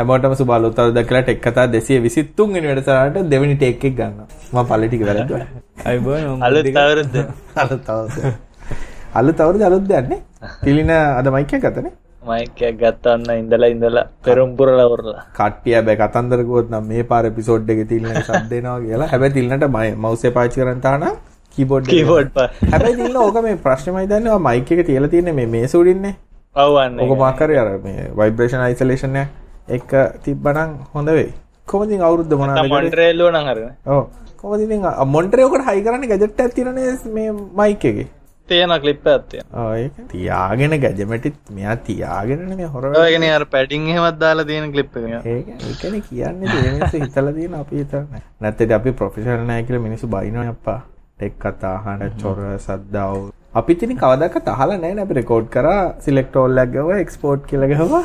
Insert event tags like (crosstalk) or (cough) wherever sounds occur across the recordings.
හැමෝටම සුබ අලුත් අවුරුද්දක් කියලා ටෙක් කතා 223 වෙනි වැඩසටහනට දෙවෙනි ටේක් එක ගන්නවා. මම පල්ලි ටික වැරද්දුවා. අයිබෝන් අලුත් අවුරුද්ද අලුත් අවුරුද්ද. අලුත් අවුරුද්ද අලුත් දෙයක් නේ. තිලින අද මයික් එක ගත්තනේ. මයිකයක් ගත්තන්න ඉඳලා ඉඳලා පෙරම්පුරලා වරලා කට්ටිය හැබැයි කතන්දර කිව්වොත් නම් මේ පාර එපිසෝඩ් එකේ තිලින සද්ද එනවා කියලා. හැබැයි තිලිනට මවුස් එක පාවිච්චි කරන් තාන කීබෝඩ්. කීබෝඩ් පා හැබැයි තිලින ඕක මේ ප්‍රශ්නේමයි දන්නේ ඔය මයික් එක තියලා තියෙන්නේ මේ මේස උඩින්නේ. ඔව්වන්නේ ඕක මාකරේ අර මේ ভাইබ්‍රේෂන් අයිසොලේෂන් එක තිබ්බනම් හොඳ වෙයි. කොහොමද ඉතින් අවුරුද්ද මොනවාද කරේ? මොන්ට්‍රේල්ලුව නම් හරිනේ ඔව්. කොහොමද ඉතින් මොන්ටරේ ඔකට හයි කරන්නේ ගැජට් එකක් තියෙනනේ මේ මයික් එකේ. තියෙන ක්ලිප් එකක් තියෙනවා ඔව් ඒක තියාගෙන ගැජමැටිත් මෙයා තියාගෙනනේ මේ හොර ඔය කියන්නේ අර පැඩින් එහෙමත් දාලා තියෙන ක්ලිප් එක. ඒක ඒකනේ කියන්නේ ඒ මිනිස්සු හිතලා තියෙන අපි හිතන්නේ නැත්නම් අපි ප්‍රොෆෙෂනල් නැහැ කියලා මිනිස්සු බයිනෝනේ අප්පා ටෙක් කතා අහන චොර සද්දාව අපි ඉතින් කවදාකවත් අහලා නැහැ නේ අපි රෙකෝඩ් කරා සිලෙක්ට් ඕල් එකක් ගාවා එක්ස්පෝර්ට් කියලා ගාවා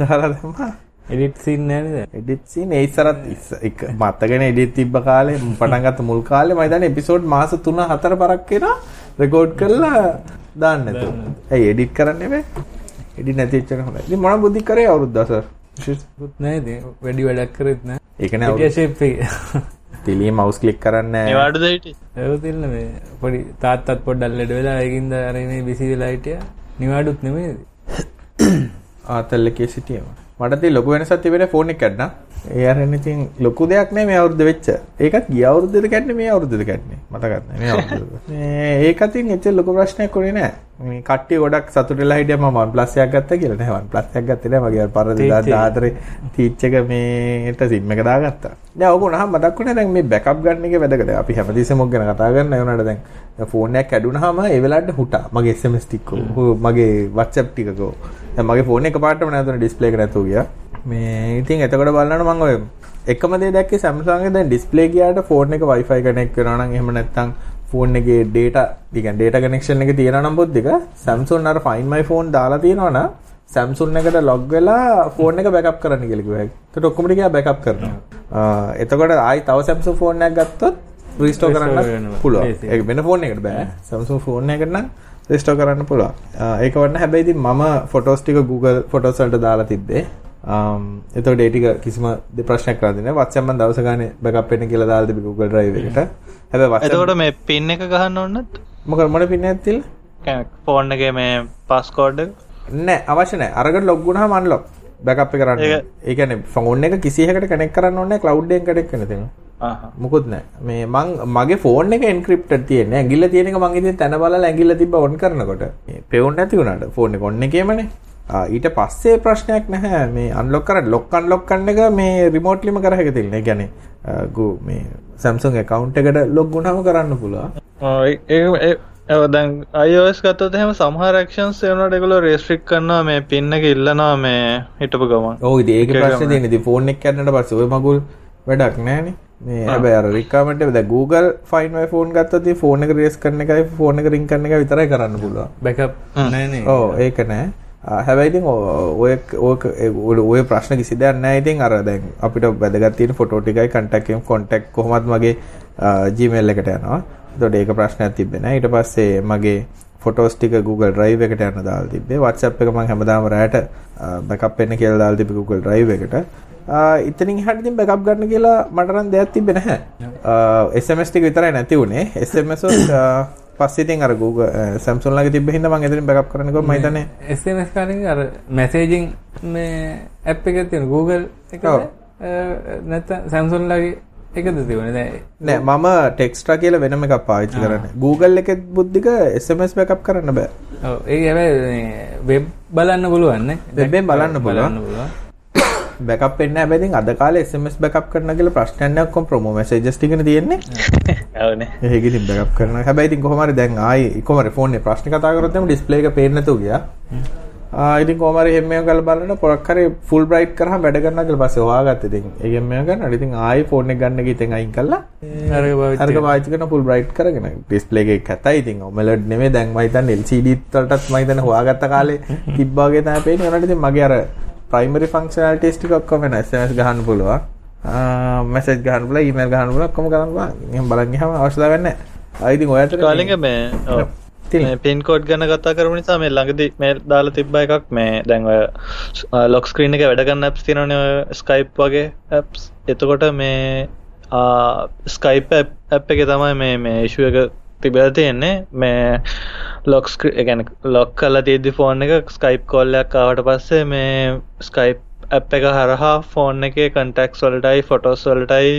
දාලා (laughs) දැම්මා එඩිට් සින් නෑනද එඩිට් සීන් ඒ ඉස්සරත් ඉස්ස- එක මතකනේ එඩිට් තිබ්බ කාලේ පටන් ගත්ත මුල් කාලේ මම හිතන්නේ එපිසෝඩ් මාස 3 4 පරක් වෙනා රෙකෝඩ් කරලා දාන්න නැතුව. ඇයි එඩිට් කරන්නේ බෑ? එඩිට් නැති එච්චර හොඳයි. ඉතින් මොන බුද්ධි කරේ අවුරුද්ද සර්? නෑද වැඩි වැඩක් කරත් නෑ ඒක නෑ තිලී මවුස් ක්ලික් කරන්නේ හිටියේ? ඇවතිල්ල මේ පොඩි තාත්තත් පොඩ්ඩල් ලෙඩ වෙලා ඒකින්ද අරනේ බිසි වෙලා හිටිය නිවාඩුත් නෙමේද ආතල් එකේ සිටියම. මට ලොකු වෙනසක් තිබෙන්නේ ෆෝන් කඩන. ඒ අරන් ඉතින් ලොකු දෙයක් නෑ මේ අවුරුද්ද වෙච්ච. ඒකත් ගිය අවුරුද්දේද කඩන්නේ මේ අවුරුද්දේද කඩන්නේ. මතකත් නෑ මේ (laughs) අවුරුද්දේද. මේ ඒකත් ඉතින් ලොකු ප්‍රශ්නයක් උනේ නෑ. මේ කට්ටිය ගොඩක් සතුටු වෙලා හිටියා මම OnePlus එකක් ගත්තා කියලා නෑ OnePlus එකක් ගත්තේ නෑ මගේ පර 2014 තීච් එක මේට SIM එක දාගත්තා. දැන් ඕක උනහම මතක් වුණා දැන් මේ බෑකප් ගන්න එක වැදගත්. අපි හැමතිස්සෙම ඔක් ගැන කතා කරන්න ඒ වුණාට දැන් ෆෝන් එකක් කැඩුනහම ඒ වෙලාවට හුටා මගේ SMS ටික මගේ WhatsApp දැන් මගේ ෆෝන් එක පාටම නැතුන ඩිස්ප්ලේ එක නැතුව ගියා මේ ඉතින් එතකොට බලනකොට මම ඔය එකම දේ දැක්කේ Samsung එකේ දැන් ඩිස්ප්ලේ ගියාට ෆෝන් එක Wi-Fi කනෙක්ට් වෙනවා නම් එහෙම නැත්නම් ෆෝන් එකේ data කියන්නේ data connection එක තියෙනවා නම් පොත් එක Samsung අර Find My Phone දාලා තියෙනවා නම් Samsung එකට log වෙලා ෆෝන් එක backup කරන්න කියලා කිව්වා. ඒකට ඔක්කොම ටික backup කරනවා. එතකොට ආයි තව Samsung ෆෝන් එකක් ගත්තොත් restore කරන්න. පුළුවන්. ඒක වෙන ෆෝන් එකකට බෑ. Samsung ෆෝන් එකකට නම් restore කරන්න පුළුවන්. ඒක වන්න හැබැයි ඉතින් මම ෆොටෝස් ටික Google ෆොටෝස් වලට දාලා තිබ්බේ. අම් එතකොට ඒ ටික කිසිම ප්‍රශ්නයක් කරන්නේ නැහැ. WhatsApp මම දවස ගානේ backup වෙන්න කියලා දාලා තිබ්බේ Google Drive එකට. හැබැයි WhatsApp එතකොට මේ පින් එක ගහන්න ඕනත් මොකද මොන පින් එකක්ද තියලා? ෆෝන් එකේ මේ පාස්කෝඩ් එක නෑ අවශ්‍ය නෑ. අරකට log වුණාම unlock backup එක කරන්න. ඒ කියන්නේ ෆෝන් එක කිසි එකකට connect කරන්න ඕනේ නැහැ cloud එකෙන් connect වෙන්න තියෙනවා. මුකුත් නෑ. මේ මං මගේ ෆෝන් එක එන්ක්‍රිප්ටඩ් තියෙන්නේ. ඇඟිල්ල තියෙන එක මං ඉතින් තැන බලලා ඇඟිල්ල තිබ්බ ඔන් කරනකොට. පෙවුන් නැති වුණාට ෆෝන් එක ඔන් එකේමනේ. ආ ඊට පස්සේ ප්‍රශ්නයක් නැහැ. මේ අන්ලොක් කරන්න ලොක් අන්ලොක් කරන එක මේ රිමෝට්ලිම කර හැක තියෙන්නේ. ඒ කියන්නේ ගු මේ Samsung account එකට log වුණාම කරන්න පුළුවන්. ඒ දැන් iOS ගත්තොත් එහෙම සමහර actions ඒනොට ඒගොල්ලෝ restrict කරනවා මේ පින් එක ඉල්ලනවා මේ හිටපු ගමන් ඔව් ඉතින් ඒකේ එක ප්‍රශ්නේ. තියෙන්නේ. ඉතින් ෆෝන් එක කැඩනට පස්සේ ඔය මගුල් වැඩක් නැහනේ. මේ හැබැයි අර රික්වයර්මන්ට් එක දැන් Google Find My Phone ගත්තොත් ඉතින් ෆෝන් එක රේස් කරන එකයි ෆෝන් එක රින් කරන එකයි විතරයි කරන්න පුළුවන්. බැකප් නෑනේ ඔව් ඒක නෑ. ආ, හැබැයි ඉතින් ඔ- ඔය ඕක ඔය- ප්‍රශ්න කිසි දෙයක් නෑ ඉතින් අර දැන් අපිට වැදගත් තියෙන ෆොටෝ ටිකයි කන්ටැක්ට් එකෙන් කොන්ටැක්ට් කොහොමත් මගේ Gmail එකට යනවා. එතකොට ඒක ප්‍රශ්නයක් තිබ්බේ නෑ. ඊට පස්සේ මගේ ෆොටෝස් ටික Google Drive එකට යන්න දාලා තිබ්බේ. WhatsApp එක මම හැමදාම රැයට බෑකප් වෙන්න කියලා දාලා තිබ්බේ Google Drive එකට. ආ, ඉතින් එහාට ඉතින් බෑකප් ගන්න කියලා මට නම් දෙයක් තිබ්බේ නැහැ. ආ, SMS ටික විතරයි නැති වල ආ, පස්සේ ඉතින් අර Google Samsung ළඟ තිබ්බ හින්දා මම එතනින් කරන්න ගියා මම හිතන්නේ SMS කාලින් අර මැසේජින් මේ ඇප් එකක් තියෙන Google එක ඔව්. නැත්නම් Samsung ලගේ එකද තිබුණේ නෑ මම ටෙක්ස්ට්‍රා කියලා වෙනම එකක් පාවිච්චි කරන්නේ. Google එකෙත් බුද්ධික SMS backup කරන්න බෑ. ඔව් ඒක හැබැයි වෙබ් බලන්න පුළුවන් නේ එකෙන් බලන්න පුළුවන්. බලන්න backup වෙන්නේ. හැබැයි ඉතින් අද කාලේ SMS backup කරන්න කියලා ප්‍රශ්නයක් නැහැ. ඔක්කොම promo messages ටිකනේ තියෙන්නේ. (laughs) ඇවනේ ඒක ඉතින් backup කරනවා. හැබැයි ඉතින් කොහොම හරි දැන් ආයි කොහොම හරි ෆෝන් එකේ ප්‍රශ්න කතා කරොත් එම ඩිස්ප්ලේ එක පේන්නේ නැතුව ගියා. ආ ඉතින් කොහොම හරි හැම එකම කරලා බලන පොරක් හරි full bright කරාම වැඩ කරනවා කියලා පස්සේ හොයාගත්තා ඉතින්. ඒක හැම එකම කරනවා. ඉතින් ආයි ෆෝන් එක ගන්න ගිහින් අයින් කළා. අරක පාවිච්චි අරක පාවිච්චි කරන full bright කරගෙන ඩිස්ප්ලේ එකේ කැතයි ඉතින් OLED නෙමෙයි දැන් මම හිතන්නේ LCD වලටත් මම හිතන්නේ හොයාගත්ත කාලේ තිබ්බා වගේ තමයි පේන්නේ. උනාට ඉතින් මගේ අර primary functionalities ටික ඔක්කොම වෙන SMS ගහන්න පුළුවන්. message ගහන්න පුළුවන්, email ගහන්න පුළුවන් ඔක්කොම කරන්න පුළුවන්. එහෙනම් බලන් ගියාම අවශ්‍යතාවයක් නැහැ. ආ ඉතින් ඔය අතර කාලින්ග මේ. පින්කෝඩ් ගැන කතා කරම නිසා මේ ළඟදි මේ දාලා තිබ්බ එකක් මේ දැන්ව ලොක් ස්ක්‍රීන් එක වැඩගන්න ඇප්ස් තිනන ස්කයිප් වගේ ඇප්ස් එතකොට මේ ස්කයිප් ඇප් එක තමයි මේ මේ ඉශුව එක තිබල තියෙන්නේ. මේ ලොක්ස් ගැන ලොක් කල්ල තියදදි ෆෝන් එක ස්කයිප් කොල්ලයක් ආවට පස්සේ මේ ස්කයිප් ඇප් එක හරහා ෆෝන් එක කන්ටෙක්ස් වලටයි ෆොටෝස් වලටයි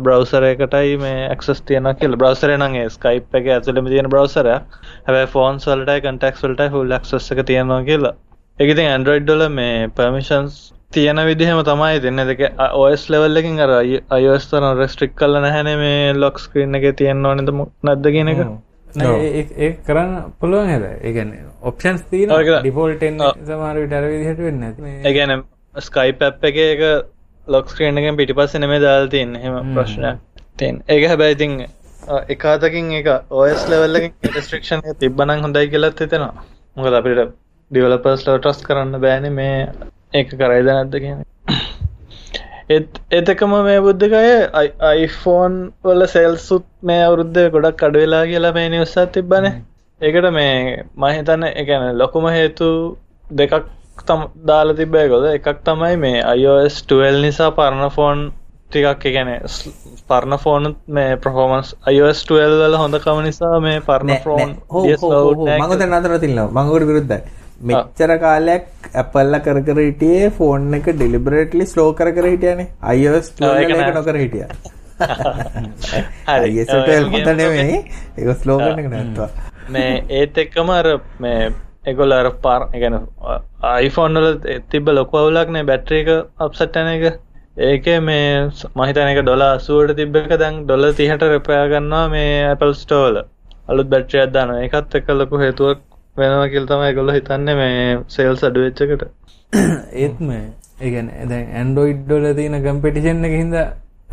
බ්‍රවසර එකටයි මේ ඇක්සස් තියන කියල. බ්‍රවසර නගේ ස්කයිප් එක ඇතුලම තියෙන බ්‍රවසර හැබයි ෆෝන් වලටයි කන්ටෙක්ස් වලටයි හුල් ක්සස් එක තියෙනවා කියලා. එකති ඇන්ඩරෝයිඩ්ඩල මේ පර්මිෂන්ස් තියෙන විදිහම තමයි දෙන්න. දෙක ඔස් ලෙවල්ලකින් අර අයස්තන රෙස්ට්‍රික් කල්ල නැහැන මේ ලොක් ස්ක්‍රීන් එක තියෙන්න ඕනද නැද්ද කියන එක? ඒ කරන්න පුළුවන් හැද ඒගැන ඔප්ෂන්ස් තිීන ඩිපෝල්ටෙන් සමාර විටර විදිහට වෙන්න ඒගැන ස්කයි පැප් එක එක ලොක් ස්ක්‍රීන් එකෙන් පිටි පස්ස නෙමේ දාල් තියන්න. හෙම. ප්‍රශ්නයක් තින් ඒක හැබැයිතින් එකතකින් එක ඔස් ලෙවල්ල ස්ට්‍රක්ෂන් තිබ්බනං හොඳයි කියලත් හිතෙනවා. මොකද අපිට ඩිවලපර්ස් ලෝටස් කරන්න බෑන මේ ඒක කරයිද නැද්ද කියන එතකම මේ බුද්ධකය අයිෆෝන් වල සෙල්සුත් මේ අවුරුද්ධ ගොඩක් අඩවෙලා කියලා මේ නිවස්සත් තිබ්බන. ඒකට මේ මහිතන්න එකන ලොකුම හේතු දෙකක් තම් දාලා තිබ්බය ගොද එකක් තමයි මේ අයිෝස් ටල් නිසා පරණ ෆෝන් ටිකක් එකැන පරණ ෆෝන් මේ ප්‍රහෝමන්ස් අයිෝස් ටල් වල හොඳකම නිසා මේ පරණ ෆෝන් මඟත නතර තිල්ල මඟකට විරුද්ධයි මෙච්චර කාලයක් ඇපල්ල කර කර හිටියේ ෆෝන් එක ඩිලිබරේටලි ස්ලෝ කර කර හිටියනේ. අයිස් නොකර හිටිය. හොඳ නෙවෙයි එක ස්ලෝ කරන නැත්වා මේ ඒත් එක්කම අර මේ එකොල් අර පාර ගැන අයිෆෝන්වල තිබ ලොකවුලක් නේ බැට්‍ර එක අප්සට්ටන එක. ඒක මේ මහිතනක ඩොල අසුවට තිබ්බ එක. දැන් ඩොල තිහට රැපයා ගන්නවා මේ ඇපල් ස්ටෝල අලුත් බැට්‍රියත් දාන එකත් එක්ක ලොකු හේතුවක් වෙනවා කියල තමයි ගොල්ල හිතන්න මේ සේල්ස් අඩුවෙච්චකට ඒත් මේ ඒගැන ඇද ඇන්ඩෝයිඩ්ඩොල තියෙන කම්පිටිෂන් එක හිද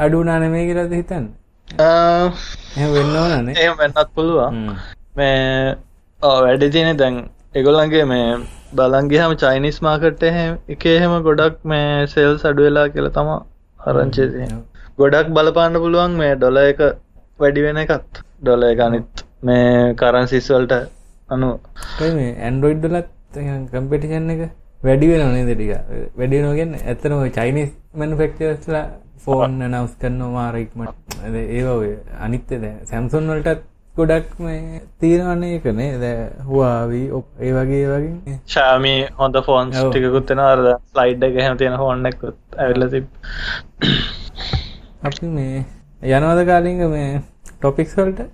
අඩුනාන මේ කියලද හිතන්න? වෙන්න ඕනනේ ඒ වෙන්නත් පුළුවන්. මේ වැඩි තියෙන දැන් එගොල්ලන්ගේ මේ බලන්ගේ හම චයිනිස් මාකට් එක එහෙම ගොඩක් මේ සෙල්ස් අඩුවෙලා කියල තම ආරංචේ තියෙන ගොඩක් බලපාන්න පුළුවන් මේ ඩොල එක වැඩි වෙන එකත්. ඩොල එක අනිත් මේ කරන්සිස්වල්ට අනු මේ ඇන්ඩරෝයිඩ්ඩලත් කම්පිටිෂන් එක වැඩි වෙන නේ දෙටික වැඩි නොගෙන් ඇත්තනම චයිනිස් මැනුෆෙක්චර්ස්ලා ෆෝන් නවස් කරන්න මාරක්මට ඒව අනිත්‍යද සැම්සුන් වලටත් ගොඩක් මේ තීරවන්නේ කනේ ද හවාවී ඔප් ඒ වගේ වගේ. ශාමි හොඳ ෆෝන්ස් ටිකුත්තින අරද ස්ලයිඩ් එක හැම තියෙන හොන්නක්කුත් ඇල්ල තිබ අපි මේ යනවද කාලිංග මේ ටොපික්ස් වලට?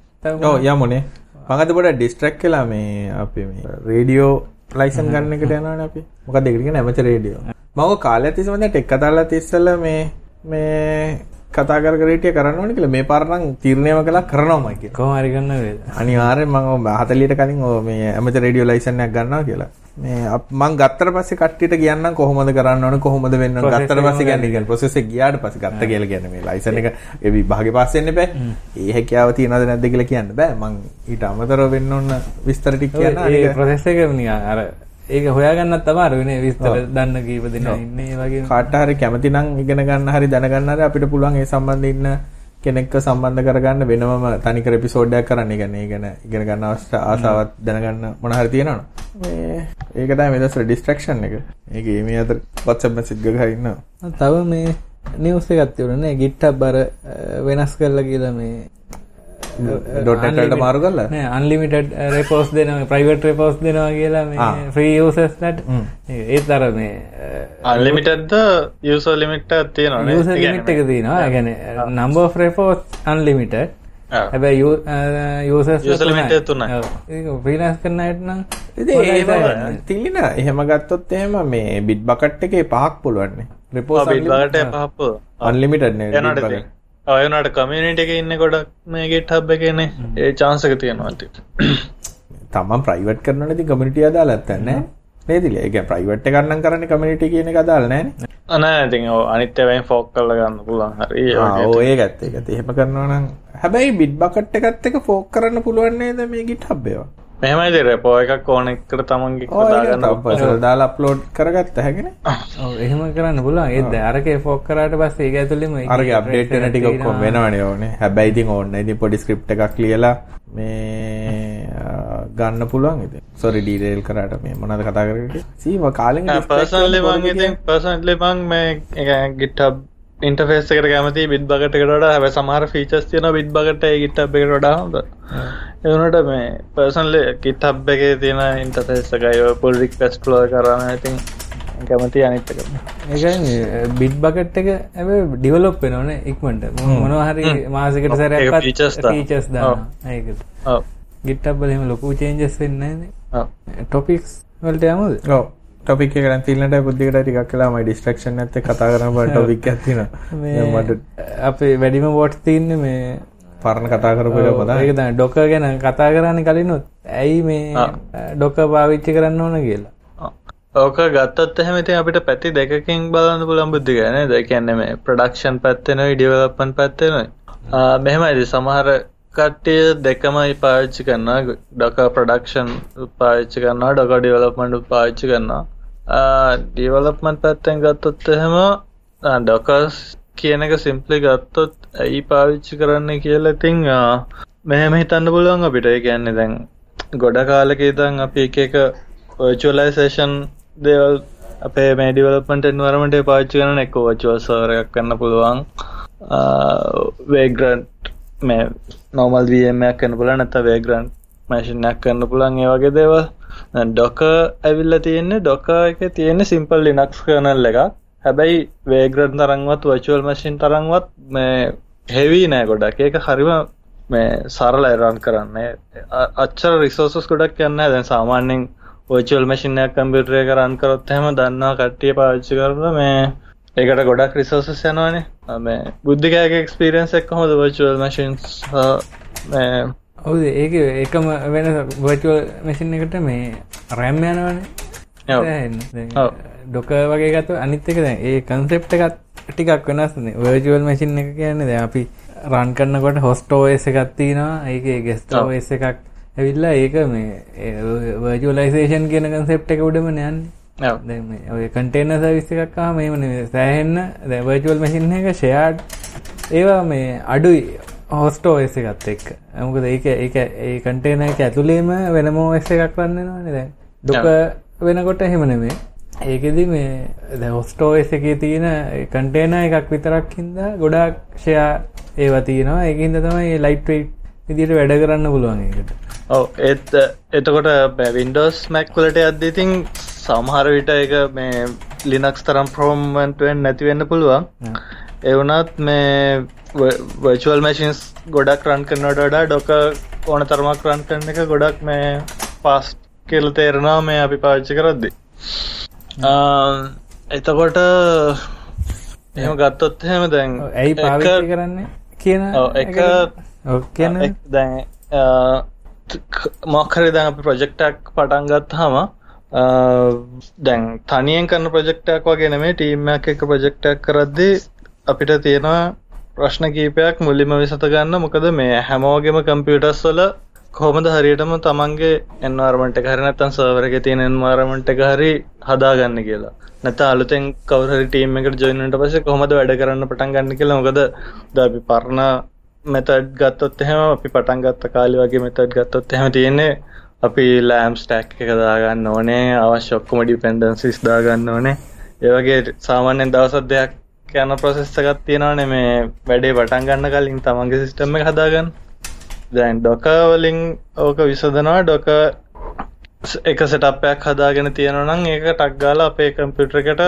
යමුණේ මඟත පොට ඩිස්ට්‍රක් කලා මේ අපි රේඩියෝ ලයිසන් ගන්න එකට යනන අපි. මොක දෙකරක නැමච රේඩියෝ මව කාල ඇතිසමට ටෙක් කතාලා තිස්සල මේ මේ කතාකරට කරන්න ඕනි කියල මේ පරණං තීරණයම කලා කරනවාමයි කෝහරිගන්න වේ අනිවාරය මං හතලියට කලින් ඕ මේ ඇමත රඩියෝ ලයිසනයක් ගන්නවා කියලා මේ මං ගත්තර පස්සේ කට්ටියට කියන්න කොහොමද කරන්න ඕන කොහොමද වෙන්න ගත්තර පස්සේ ගන්න කියන ප්‍රොසෙස් එක ගියාට පස්සේ ගත්ත කියලා කියන්නේ මේ ලයිසන් එක ඒ විභාගේ පාස් වෙන්න බෑ. ඒ හැකියාව තියනවද නැද්ද කියලා කියන්න බෑ. මං ඊට අමතරව වෙන්න ඕන විස්තර ටික කියන්න. ඒ ප්‍රොසෙස් එක අර ඒක හොයාගන්නත් අමාරු වෙන විස්තර දන්න කීප දෙනා ඉන්නේ වගේ කාට හරි කැමති නම් ඉගෙන ගන්න හරි දැනගන්න හරි අපිට පුළුවන් ඒ සම්බන්ධ ඉන්න කෙනෙක්ව සම්බන්ධ කරගන්න වෙනම තනිකර එපිසෝඩ්යක් කරන්න. ගැන ගැන ඉගෙන ගන්න අවශ්‍ය ආසාවත් දැනගන්න මොන හරි තියෙනවා මේ ඒක තමයි මේ දවස්වල ඩිස්ට්‍රැක්ෂන් එක. ඒක මේ අතර WhatsApp message ගහ ඉන්නවා. තව මේ නිවස් එකක් තියුණා නේ. GitHub අර වෙනස් කරලා කියලා මේ ඩොටට මාරු කරලා? අන්ලිමිටඩ් රෙපෝස් දෙන ප්‍රයිවට් රෙපෝස් දෙනවා කියලා මේ ෆ්‍රී යසස්ලට ඒත් අර මේ අන්ලිමිටද යස ලිමිට තියෙන ලිමිට් එක තියෙනවා. ගැන නම්බ රෙපෝස් අන්ලිමිට හැබැයි යෝස තුන්න ප්‍රීනස් කරනයට නම් තිලින එහෙම ගත්තොත් එහෙම මේ බිට් බකට් එකේ පහක් පුළුවන්නේ රෙපෝ බිට පහප අන්ලිමිටඩ් ඔයනට කමියනිට එක ඉන්න ගොඩක් මේගේ ටබ් එකනේ. ඒ චාන්සක තියෙනවාට තමන් ප්‍රයිවට් කරන ති කමිටිය අදාල ඇත්තන්න නේදිල එක ප්‍රයිවට් කරන්න කරන්න කමිට කියන අදාල නෑ. අන ඇති අනිත්‍යවයි ෆෝක් කල්ල ගන්න පුලන් හරි ඒ ගත්ත එක එහෙම කරනවා නම් හැබැයි බිඩ් බකට් එකත් එක ෆෝක් කරන්න පුළුවන්න්නේද මේ ගිට හබ්බේවා මෙහමයිද රැපෝ එකක් ඕන එකට තමන්ගේ දාගන්න දාලා අප්ලෝඩ් කරගත්ත හැගෙන එහෙම කරන්න පුලා ඒද අරක ෆෝක් කරට පස්ස ඒ ඇතුලිම අරග අප්ඩේට් ටිකොක්කොම වෙනවන ඕනේ. හැබැයිති ඕන්න ඉති පොඩි ස්ක්‍රප් එකක් ලියලා මේ ගන්න පුළුවන් ඉතින්. සොරි ඩීටේල් කරාට මේ මොනවද කතා කරන්නේ සීම කාලෙන් පර්සනලි මං ඉතින් පර්සනලි මං මේ GitHub ඉන්ටර්ෆේස් එකට කැමති බිට් බගට් එකට වඩා හැබැයි සමහර ෆීචර්ස් තියෙනවා බිට් බගට් එකේ GitHub එකට වඩා හොඳ ඒ වුණාට මේ පර්සනලි GitHub එකේ තියෙන ඉන්ටර්ෆේස් එකයි ඔය pull request flow කරන ඉතින් කැමති අනිත් එක. ඒකයි බිට් බකට් එක ඇබ ඩිවලොප් වෙනවනේ ඉක්මට මොනවා හරි මාසකට ඒකට ඔව්. ගිට්ටබ්බල එහෙම ලොකු චේන්ජස් වෙන්නේ ටොපික්ස් වලට යමුද? ඔව්. ටොපික් එක දැන් තිල්නට බුද්ධිකට ටිකක් කළා මයි ඩිස්ට්‍රැක්ෂන් නැත්තේ කතා කරන්න බෑ ටොපික් එකක් තියෙනවා. මේ දැන් මට අපේ වැඩිම වොට් තියන්නේ මේ පරණ කතා කරපු ඒක තමයි ඩොක ගැන කතා කරන්න කලිනුත් ඇයි මේ ඩොක පාවිච්චි කරන්න ඕන කියලා ඕක ගත්තත් එහෙම ඉතින් අපිට පැති දෙකකින් බලන්න පුළුවන් බුද්ධි ගෑ නේද? ඒ කියන්නේ මේ ප්‍රොඩක්ෂන් පැත්තෙනොයි ඩෙවලොප්මන්ට් පැත්තෙනොයි. ආ මෙහෙමයිද සමහර කට්ටිය දෙකමයි පාවිච්චි කරනවා. ඩොකර් ප්‍රොඩක්ෂන් පාවිච්චි කරනවා, ඩොකර් ඩෙවලොප්මන්ට් පාවිච්චි කරනවා. ඩෙවලොප්මන්ට් පැත්තෙන් ගත්තොත් එහෙම ඩොකර්ස් කියන එක සිම්ප්ලි ගත්තොත් ඇයි පාවිච්චි කරන්න කියලා ඉතින් ආ, මෙහෙම හිතන්න පුළුවන් අපිට. ඒ කියන්නේ දැන් ගොඩ කාලෙක ඉඳන් අපි එක එක virtualization දේවල් අපේ මේ ඩිවලොප්මන්ට් එන්වයරන්මන්ට් එක පාවිච්චි කරන එක virtual server එකක් කරන්න පුළුවන්. vagrant මේ normal VM එකක් කරන්න පුළුවන් නැත්නම් vagrant machine එකක් කරන්න පුළුවන් ඒ වගේ දේවල්. දැන් docker ඇවිල්ලා තියෙන්නේ docker එකේ තියෙන්නේ simple linux kernel එකක්. හැබැයි vagrant තරම්වත් virtual machine තරම්වත් මේ heavy නෑ ගොඩක්. ඒක හරිම මේ සරලයි run කරන්න. අච්චර resources ගොඩක් යන්නේ දැන් සාමාන්‍යයෙන් virtual machine එකක් කම්පියුටර් එක රන් කරොත් එහෙම දන්නවා කට්ටිය පාවිච්චි කරලා මේ ඒකට ගොඩක් resources යනවනේ. මේ බුද්ධිකයාගේ experience එක කොහොමද virtual machines සහ මේ ඔවුද? ඒක එකම වෙන වර්චුවල් මැසින් එකට මේ රැම් යනවනේ. ඔව්. ඔව්. ඩොක වගේ ගත්ත අනිත් එක දැන් ඒ කන්සෙප්ට එකත් ටිකක් වෙනස්නේ වර්ජුවල් මැසින් එක කියන්නේ දැන් අපි රන් කරනකොට හොස්ටෝස් එකක් තියෙනවා. ඒකේ ඔව්. OS එකක් ඇවිල්ලා ඒක මේ වර්ජුවලයිසේෂන් කියන කන්සෙප්ට් එක උඩම යන්නේ. දැන් මේ ඔය කන්ටේනර් සර්විස් එකක් ආවම එහෙම නෙවෙයි සෑහෙන්න දැන් වර්චුවල් මැෂින් එක ෂෙයාර්ඩ් ඒවා මේ අඩුයි හොස්ට් OS එකත් එක්ක. මොකද ඒක ඒක ඒ කන්ටේනර් එක ඇතුළේම වෙනම OS එකක් රන් වෙනවනේ දැන්. ඩොක වෙනකොට එහෙම නෙමෙයි ඒකෙදි මේ දැන් හොස්ට් OS එකේ තියෙන කන්ටේනර් එකක් විතරක් හින්දා ගොඩාක් ෂෙයා ඒවා තියෙනවා ඒකින්ද තමයි ලයිට් වෙයිට් විදිහට වැඩ කරන්න පුළුවන් ඒකට ඔව් ඒත් එතකොට Windows Mac වලට යද්දී ඉතින් සමහර විට ඒක මේ Linux තරම් performant වෙන්නේ නැති වෙන්න පුළුවන්. ඒ වුණත් මේ virtual machines ගොඩක් රන් කරනවට වඩා Docker ඕන තරමක් රන් කරන එක ගොඩක් මේ fast කියලා තේරෙනවා මේ අපි පාවිච්චි කරද්දී. එතකොට එහෙම ගත්තොත් එහෙම දැන් ඇයි එක- පාවිච්චි කරන්නේ? කියන එක කියන එක් දැන් මොක්හරි දැන් අපි ප්‍රොජෙක්ටක් පටන් ගත්තාම අ, දැන් තනියෙන් කරන ප්‍රොජෙක්ටයක් වගේ නෙමෙයි ටීම් එකක් එක්ක ප්‍රොජෙක්ටයක් කරද්දී අපිට තියෙනවා ප්‍රශ්න කීපයක් මුලින්ම විසඳ ගන්න මොකද මේ හැමෝගෙම කම්පියුටර්ස් වල කොහොමද හරියටම තමන්ගේ එන්වයරන්මන්ට් එක හරි නැත්නම් සර්වර් එකේ තියෙන එන්වයරන්මන්ට් එක හරි හදාගන්න කියලා. නැත්නම් අලුතෙන් කවුරු හරි ටීම් එකකට ජොයින් වුණාට පස්සේ කොහොමද වැඩ කරන්න පටන් ගන්න කියලා. මොකද දැන් අපි පරණ මෙතඩ් ගත්තොත් එහෙම අපි පටන් ගත්ත කාලේ වගේ මෙතඩ් ගත්තොත් එහෙම තියෙන්නේ අපි ලෑම් ස්ටැක් එක දාගන්න ඕනේ අවශ්‍ය ඔක්කොම ඩිපෙන්ඩන්සිස් දාගන්න ඕනේ. ඒ වගේ සාමාන්‍යයෙන් දවස් දෙකක් යන ප්‍රොසෙස් එකක් තියෙනවානේ මේ වැඩේ පටන් ගන්න කලින් තමන්ගේ සිස්ටම් එක හදාගන්න. දැන් ඩොකර් වලින් ඕක විසඳනවා. ඩොකර් එක සෙටප් එකක් හදාගෙන තියෙනවා නම් ඒක ටක් ගාලා අපේ කම්පියුටර් එකට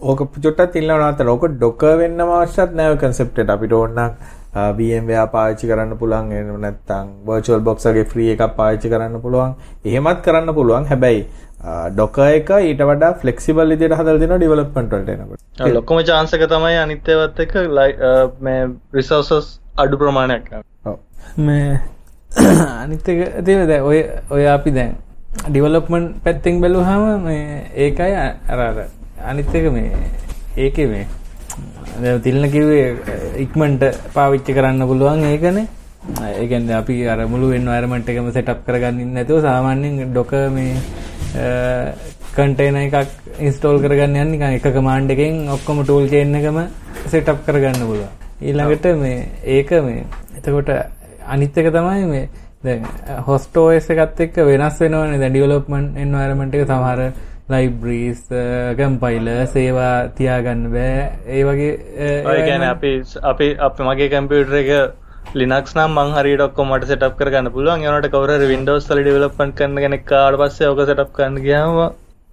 ඕක චුට්ටක් තිල්ලවන අතර ඕක ඩොක වෙන්න අවශ්‍යත් නෑ කන්සෙප්ට් අපිට ඕන නම් VMware පාවිච්චි කරන්න පුළුවන්. එහෙම නැත්නම් virtual box එකේ free එකක් පාවිච්චි කරන්න පුළුවන්. එහෙමත් කරන්න පුළුවන්. හැබැයි ඩොකර් එක ඊට වඩා flexible විදිහට හදලා දෙනවා development වලට එනකොට. ලොක්කම chance එක තමයි අනිත් ඒවාත් අ, මේ resources අඩු ප්‍රමාණයක්. ඔව් මේ (coughs) අනිත් එක තියෙන දැන් ඔය ඔය අපි දැන් ඩිවලොප්මන්ට් පැත්තෙන් බැලුවාම මේ ඒකයි අ- අර අර අනිත් එක මේ ඒකේ මේ තිල්න කිව්වේ ඉක්මනට පාවිච්චි කරන්න පුළුවන් ඒකනේ. ඒ කියන්නේ අපි අර මුළු එන්වයරන්මන්ට් එකම සෙටප් කරගන්න නැතුව සාමාන්‍යයෙන් ඩොකර් මේ කන්ටේනර් එකක් ඉන්ස්ටෝල් කරගන්න යන්නේ එක කමාන්ඩ් එකෙන් ඔක්කොම ටූල් චේන් එකම සෙටප් කරගන්න පුළුවන්. ඊළඟට මේ ඒක මේ එතකොට අනිත් එක තමයි මේ හොස්ටෝස් එකත් එක්ක වෙනස් වෙනවනේ. දැන් ඩිවලොප්මන්ට් එන්වයරන්මන්ට් එක සමහර ලයිබ්‍රීස් කම්පයිල සේවා තියාගන්න බෑ. ඒ වගේ ඔය ගැන අපි අපි අප මගේ කම්පියුටර එක ලිනක්ස් නම් මං හරි ඩොක්කො මට සෙටප් කරගන්න පුළුවන්. ඒනට කවර වින්ඩෝස් වල ඩෙවලොප්මන්ට් කරන කෙනෙක් කාට පස්සේ ඕක සෙටප් කරන්න ගියාම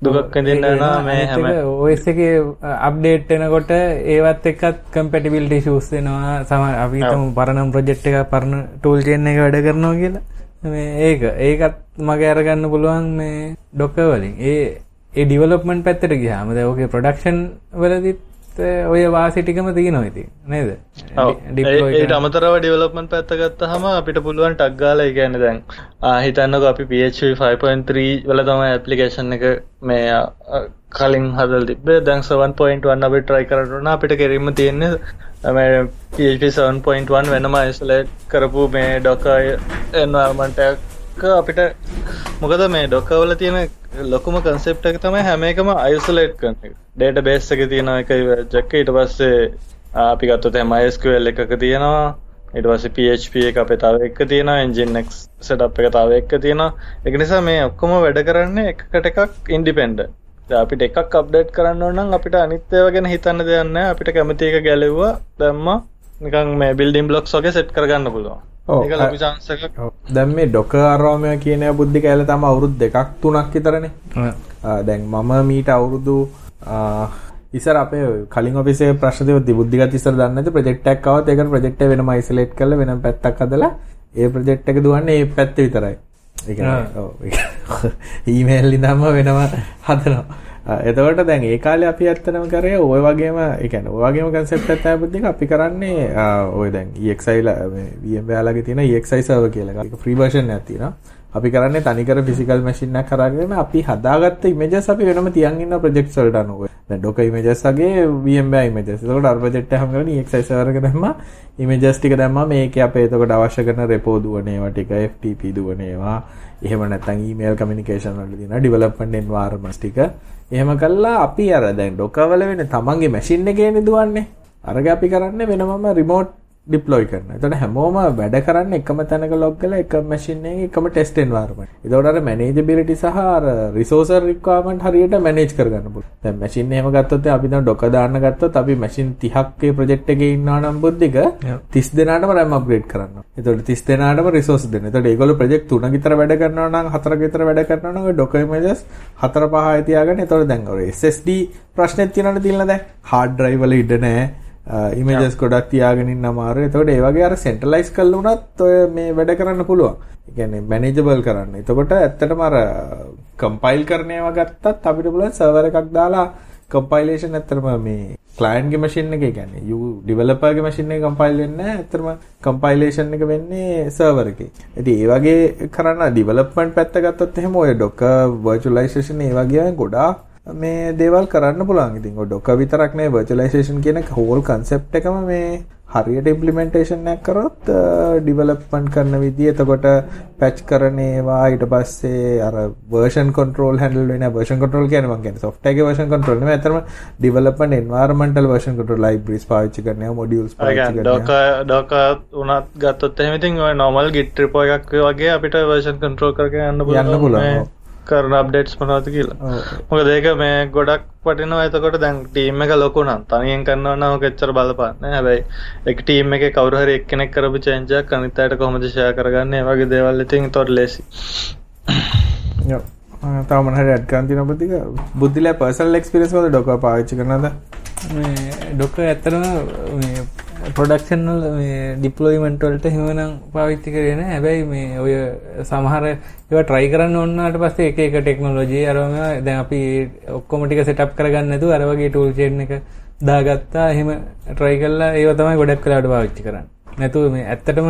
දුකක් වෙනවා මේ හැම OS එකේ අප්ඩේට් එනකොට ඒවත් එක්කත් කම්පැටිබිලිටි ඉෂුස් වෙනවා. සම අපි හිතමු පරණ ප්‍රොජෙක්ට් එක පරණ ටූල් චේන් එක වැඩ කරනවා කියලා. මේ ඒක. ඒකත් මගේ අරගන්න පුළුවන් මේ ඩොක්කර් වලින්. ඒ ඒ ඩිවලොප්මන්ට් පැත්තට ගියාම දැන් ඕකේ ප්‍රොඩක්ෂන් වලදීත් ඔය වාසි ටිකම තියෙනවා ඉතින් නේද? ඒට අමතරව ඩිවලොප්මන්ට් පැත්ත ගත්තහම අපිට පුළුවන් ටක් ගාලා ඒ කියන්නේ දැන් හිතන්නකෝ අපි PHP 5.3 වල තමයි ඇප්ලිකේෂන් එක මේ කලින් හදලා තිබ්බේ. දැන් 7.1 අපි try කරලා අපිට කෙරින්ම තියෙන්නේ මේ PHP 7.1 වෙනම isolate කරපු මේ docker environment එකක් අපිට මොකද මේ docker වල තියෙන ලොකුම කන්සෙප්ට් එක තමයි හැම එකම අයිසොලේට් කරන එක. ඩේටාබේස් එකේ තියෙන එක ජැක් ඊට පස්සේ අපි ගත්තොත් එහෙනම් MySQL එකක තියෙනවා ඊට පස්සේ PHP එක අපේ තව එකක තියෙනවා Nginx setup එක තව එකක තියෙනවා. ඒක නිසා මේ ඔක්කොම වැඩ කරන්නේ එකකට එකක් ඉන්ඩිපෙන්ඩන්ට්. දැන් අපිට එකක් අප්ඩේට් කරන්න ඕන නම් අපිට අනිත් ඒවා ගැන හිතන්න දෙයක් නැහැ. අපිට කැමති එක ගැලෙව්වා දැම්මා නිකන් මේ බිල්ඩින් බ්ලොක්ස් වගේ සෙට් කරගන්න පුළුවන්. ඒක ලොකු chance එකක්. දැන් මේ ඩොකර් අරෝමය කියන බුද්ධි කැල තම අවුරුදු දෙකක් තුනක් විතරනේ. දැන් මම මීට අවුරුදු ඉස්සර අපේ කලින් ඔෆිසේ ප්‍රශ්න දෙව බුද්ධිගත ඉස්සර දන්නේ නැති ප්‍රොජෙක්ට් එකක් ආවත් ඒකට ප්‍රොජෙක්ට් එක වෙනම අයිසොලේට් කරලා වෙනම පැත්තක් හදලා ඒ ප්‍රොජෙක්ට් එක දුවන්නේ ඒ පැත්ත විතරයි. ඒ කියන්නේ ඔව් (laughs) ඊමේල් ඉදම්ම වෙනම හදනවා. එතකොට දැන් ඒ කාලේ අපි ඇත්තටම කරේ ওই වගේම ඒ කියන්නේ ওই වගේම concept එකක් තමයි බුද්ධික අපි කරන්නේ ඔය දැන් EXI ලා මේ VMware ලාගේ තියෙන EXI server කියලා එකක් free version එකක් තියෙනවා. අපි කරන්නේ තනිකර ෆිසිකල් මැෂින් එකක් කරගෙන අපි හදාගත්ත ඉමේජස් අපි වෙනම තියන් ඉන්න ප්‍රොජෙක්ට්ස් වලට අනුව. දැන් Docker images වගේ VMware images. ඒකට අර ප්‍රොජෙක්ට් එක හැම කරන්නේ EXI server එක දැම්මා. images ටික දැම්මා මේකේ අපේ එතකොට අවශ්‍ය කරන repo දුවන ඒවා ටික FTP දුවන ඒවා. එහෙම නැත්නම් email communication වල තියෙන development environments ටික. එහෙම කළා අපි අර දැන් Docker වල වෙන තමන්ගේ මැෂින් එකේනේ දුවන්නේ. අරග අපි කරන්නේ වෙනමම remote ඩිප්ලොයි කරන. එතකොට හැමෝම වැඩ කරන්නේ එකම තැනක ලොග් කරලා එකම මැෂින් එකේ එකම ටෙස්ට් එන්වයරන්මන්ට්. එතකොට අර මැනේජබිලිටි සහ අර රිසෝස් රික්වයර්මන්ට් හරියට මැනේජ් කරගන්න පුළුවන්. දැන් මැෂින් එහෙම ගත්තොත් අපි දැන් ඩොකර් දාන්න ගත්තොත් අපි මැෂින් 30ක් ඒ ප්‍රොජෙක්ට් එකේ ඉන්නවා නම් බුද්ධික 30 දෙනාටම RAM අප්ග්‍රේඩ් කරන්න ඕනේ. එතකොට 30 දෙනාටම රිසෝස් දෙන්න. එතකොට ඒගොල්ලෝ ප්‍රොජෙක්ට් 3 විතර වැඩ කරනවා නම් 4ක විතර වැඩ කරනවා නම් ඔය ඩොකර් ඉමේජස් 4 5 තියාගන්න. එතකොට දැන් ඔය SSD ප්‍රශ්නෙත් තියෙනවනේ තියලා දැන් හાર્ඩ් ඩ්‍රයිව් වල ඉඩ නැහැ. ඉමේජස් ගොඩක් තියාගෙන ඉන්න අමාරු. එතකොට ඒ වගේ අර සෙන්ට්‍රලයිස් කරලා උනත් ඔය මේ වැඩ කරන්න පුළුවන්. ඒ කියන්නේ මැනේජබල් කරන්න. එතකොට ඇත්තටම අර කම්පයිල් කරන ඒවා ගත්තත් අපිට පුළුවන් සර්වර් එකක් දාලා කම්පයිලේෂන් ඇත්තටම මේ ක්ලයන්ට්ගේ මැෂින් එකේ කියන්නේ යූ ඩෙවලොපර්ගේ මැෂින් එකේ කම්පයිල් වෙන්නේ නැහැ. ඇත්තටම කම්පයිලේෂන් එක වෙන්නේ සර්වර් එකේ. ඉතින් ඒ වගේ කරන්න ඩෙවලොප්මන්ට් පැත්ත ගත්තොත් එහෙම ඔය Docker virtualization ඒ වගේ ගොඩාක් මේ දේවල් කරන්න පුළුවන්. ඉතින් ඔය ඩොකර් විතරක් නෙවෙයි virtualization කියන හෝල් concept එකම මේ හරියට implementation එකක් කරොත් development කරන විදිය. එතකොට patch කරන ඒවා ඊට පස්සේ අර version control handle වෙන version control කියන්නේ මම කියන්නේ software එකේ version control නෙමෙයි අතරම development environmental version control libraries පාවිච්චි කරන ඒවා modules පාවිච්චි කරන ඩොකර් ඩොකර් උනත් ගත්තොත් එහෙම ඉතින් ඔය normal git repo එකක් වගේ අපිට version control කරගෙන යන්න පුළුවන්. යන්න පුළුවන් කරන අප්ඩේට්ස් මොනවද කියලා. මොකද ඒක මේ ගොඩක් වටිනවා එතකොට දැන් ටීම් එක ලොකු නම් තනියෙන් ඔක එච්චර බලපාන්නේ. හැබැයි එක ටීම් එකේ කවුරු හරි එක්කෙනෙක් කරපු චේන්ජ් එකක් අනිත් අයට කොහොමද ෂෙයා කරගන්නේ? වගේ දේවල් ඉතින් ඒතොට ලේසි. තව මොන හරි ඇඩ් කරන්න තියෙනවද ටික? බුද්ධිලා පර්සනල් එක්ස්පීරියන්ස් වල ඩොකර් පාවිච්චි කරනවද? මේ ඩොකර් ඇත්තටම මේ ප්‍රොඩක්ෂන්වල මේ ඩිප්ලොයිමන්ට් වලට හිමනම් පාවිච්චි කරේ නැහැ. හැබැයි මේ ඔය සමහර ඒවා try කරන්න ඕනාට පස්සේ එක එක ටෙක්නොලොජි අරම දැන් අපි ඔක්කොම ටික setup කරගන්න නැතුව අර වගේ tool chain එක දාගත්තා. එහෙම try කළා ඒව තමයි ගොඩක් වෙලාවට පාවිච්චි කරන්නේ. නැතුව මේ ඇත්තටම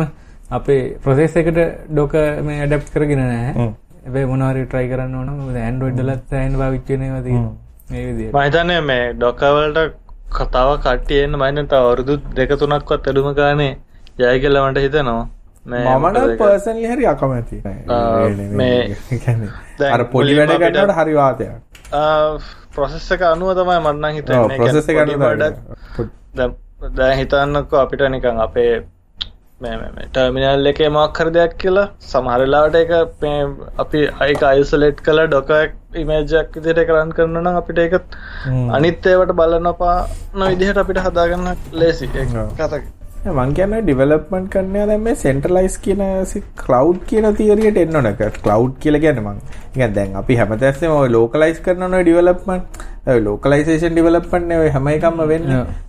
අපේ process එකට docker මේ adapt කරගෙන නැහැ. හැබැයි මොනවා හරි try කරන්න ඕන නම් Android වලත් සෑහෙන පාවිච්චි වෙන ඒවා තියෙනවා. මේ විදිහට. මම හිතන්නේ මේ docker වලට කතාව කට්ටිය එන්න මයින්න තව අවුරුදු දෙක තුනක්වත් අඩුම ගානේ ජය කියලා මට හිතෙනවා. මමන පර්සන්ලි හරි අකමැති. මේ අර පොලි වැඩ ගන්නට හරි වාතයක් ප්‍රොසෙස් එක අනුව තමයි මන්නන් හිතන්නේ. ප්‍රොසෙස් එක දැන් හිතන්නකෝ අපිට නිකන් අපේ ටර්මිනල් එක මක්කර දෙයක් කියලා. සමහරලාට එක අපි අයික අයිසලෙට් කළ ඩොක ඉමේජක් විදිට කරන්න කරන නම් අපිට එකත් අනිත්තේවට බලනපා නො විදිහට අපිට හදාගන්න ලේසි. කතක මං කියන්න ඩිවලප්මන්ට් කරන්න දැම සෙන්ටලයිස් කියන කලව් කියන තිරියට එන්නනක කලව් කියල ගැන මං. එක දැන් අපි හැමතැස්සම ලෝකලයිස් කරන ඩිවලප්මන් ලෝකලයිසේෂන් ඩිවලප්පන්න හැම එකම්ම වෙන්න.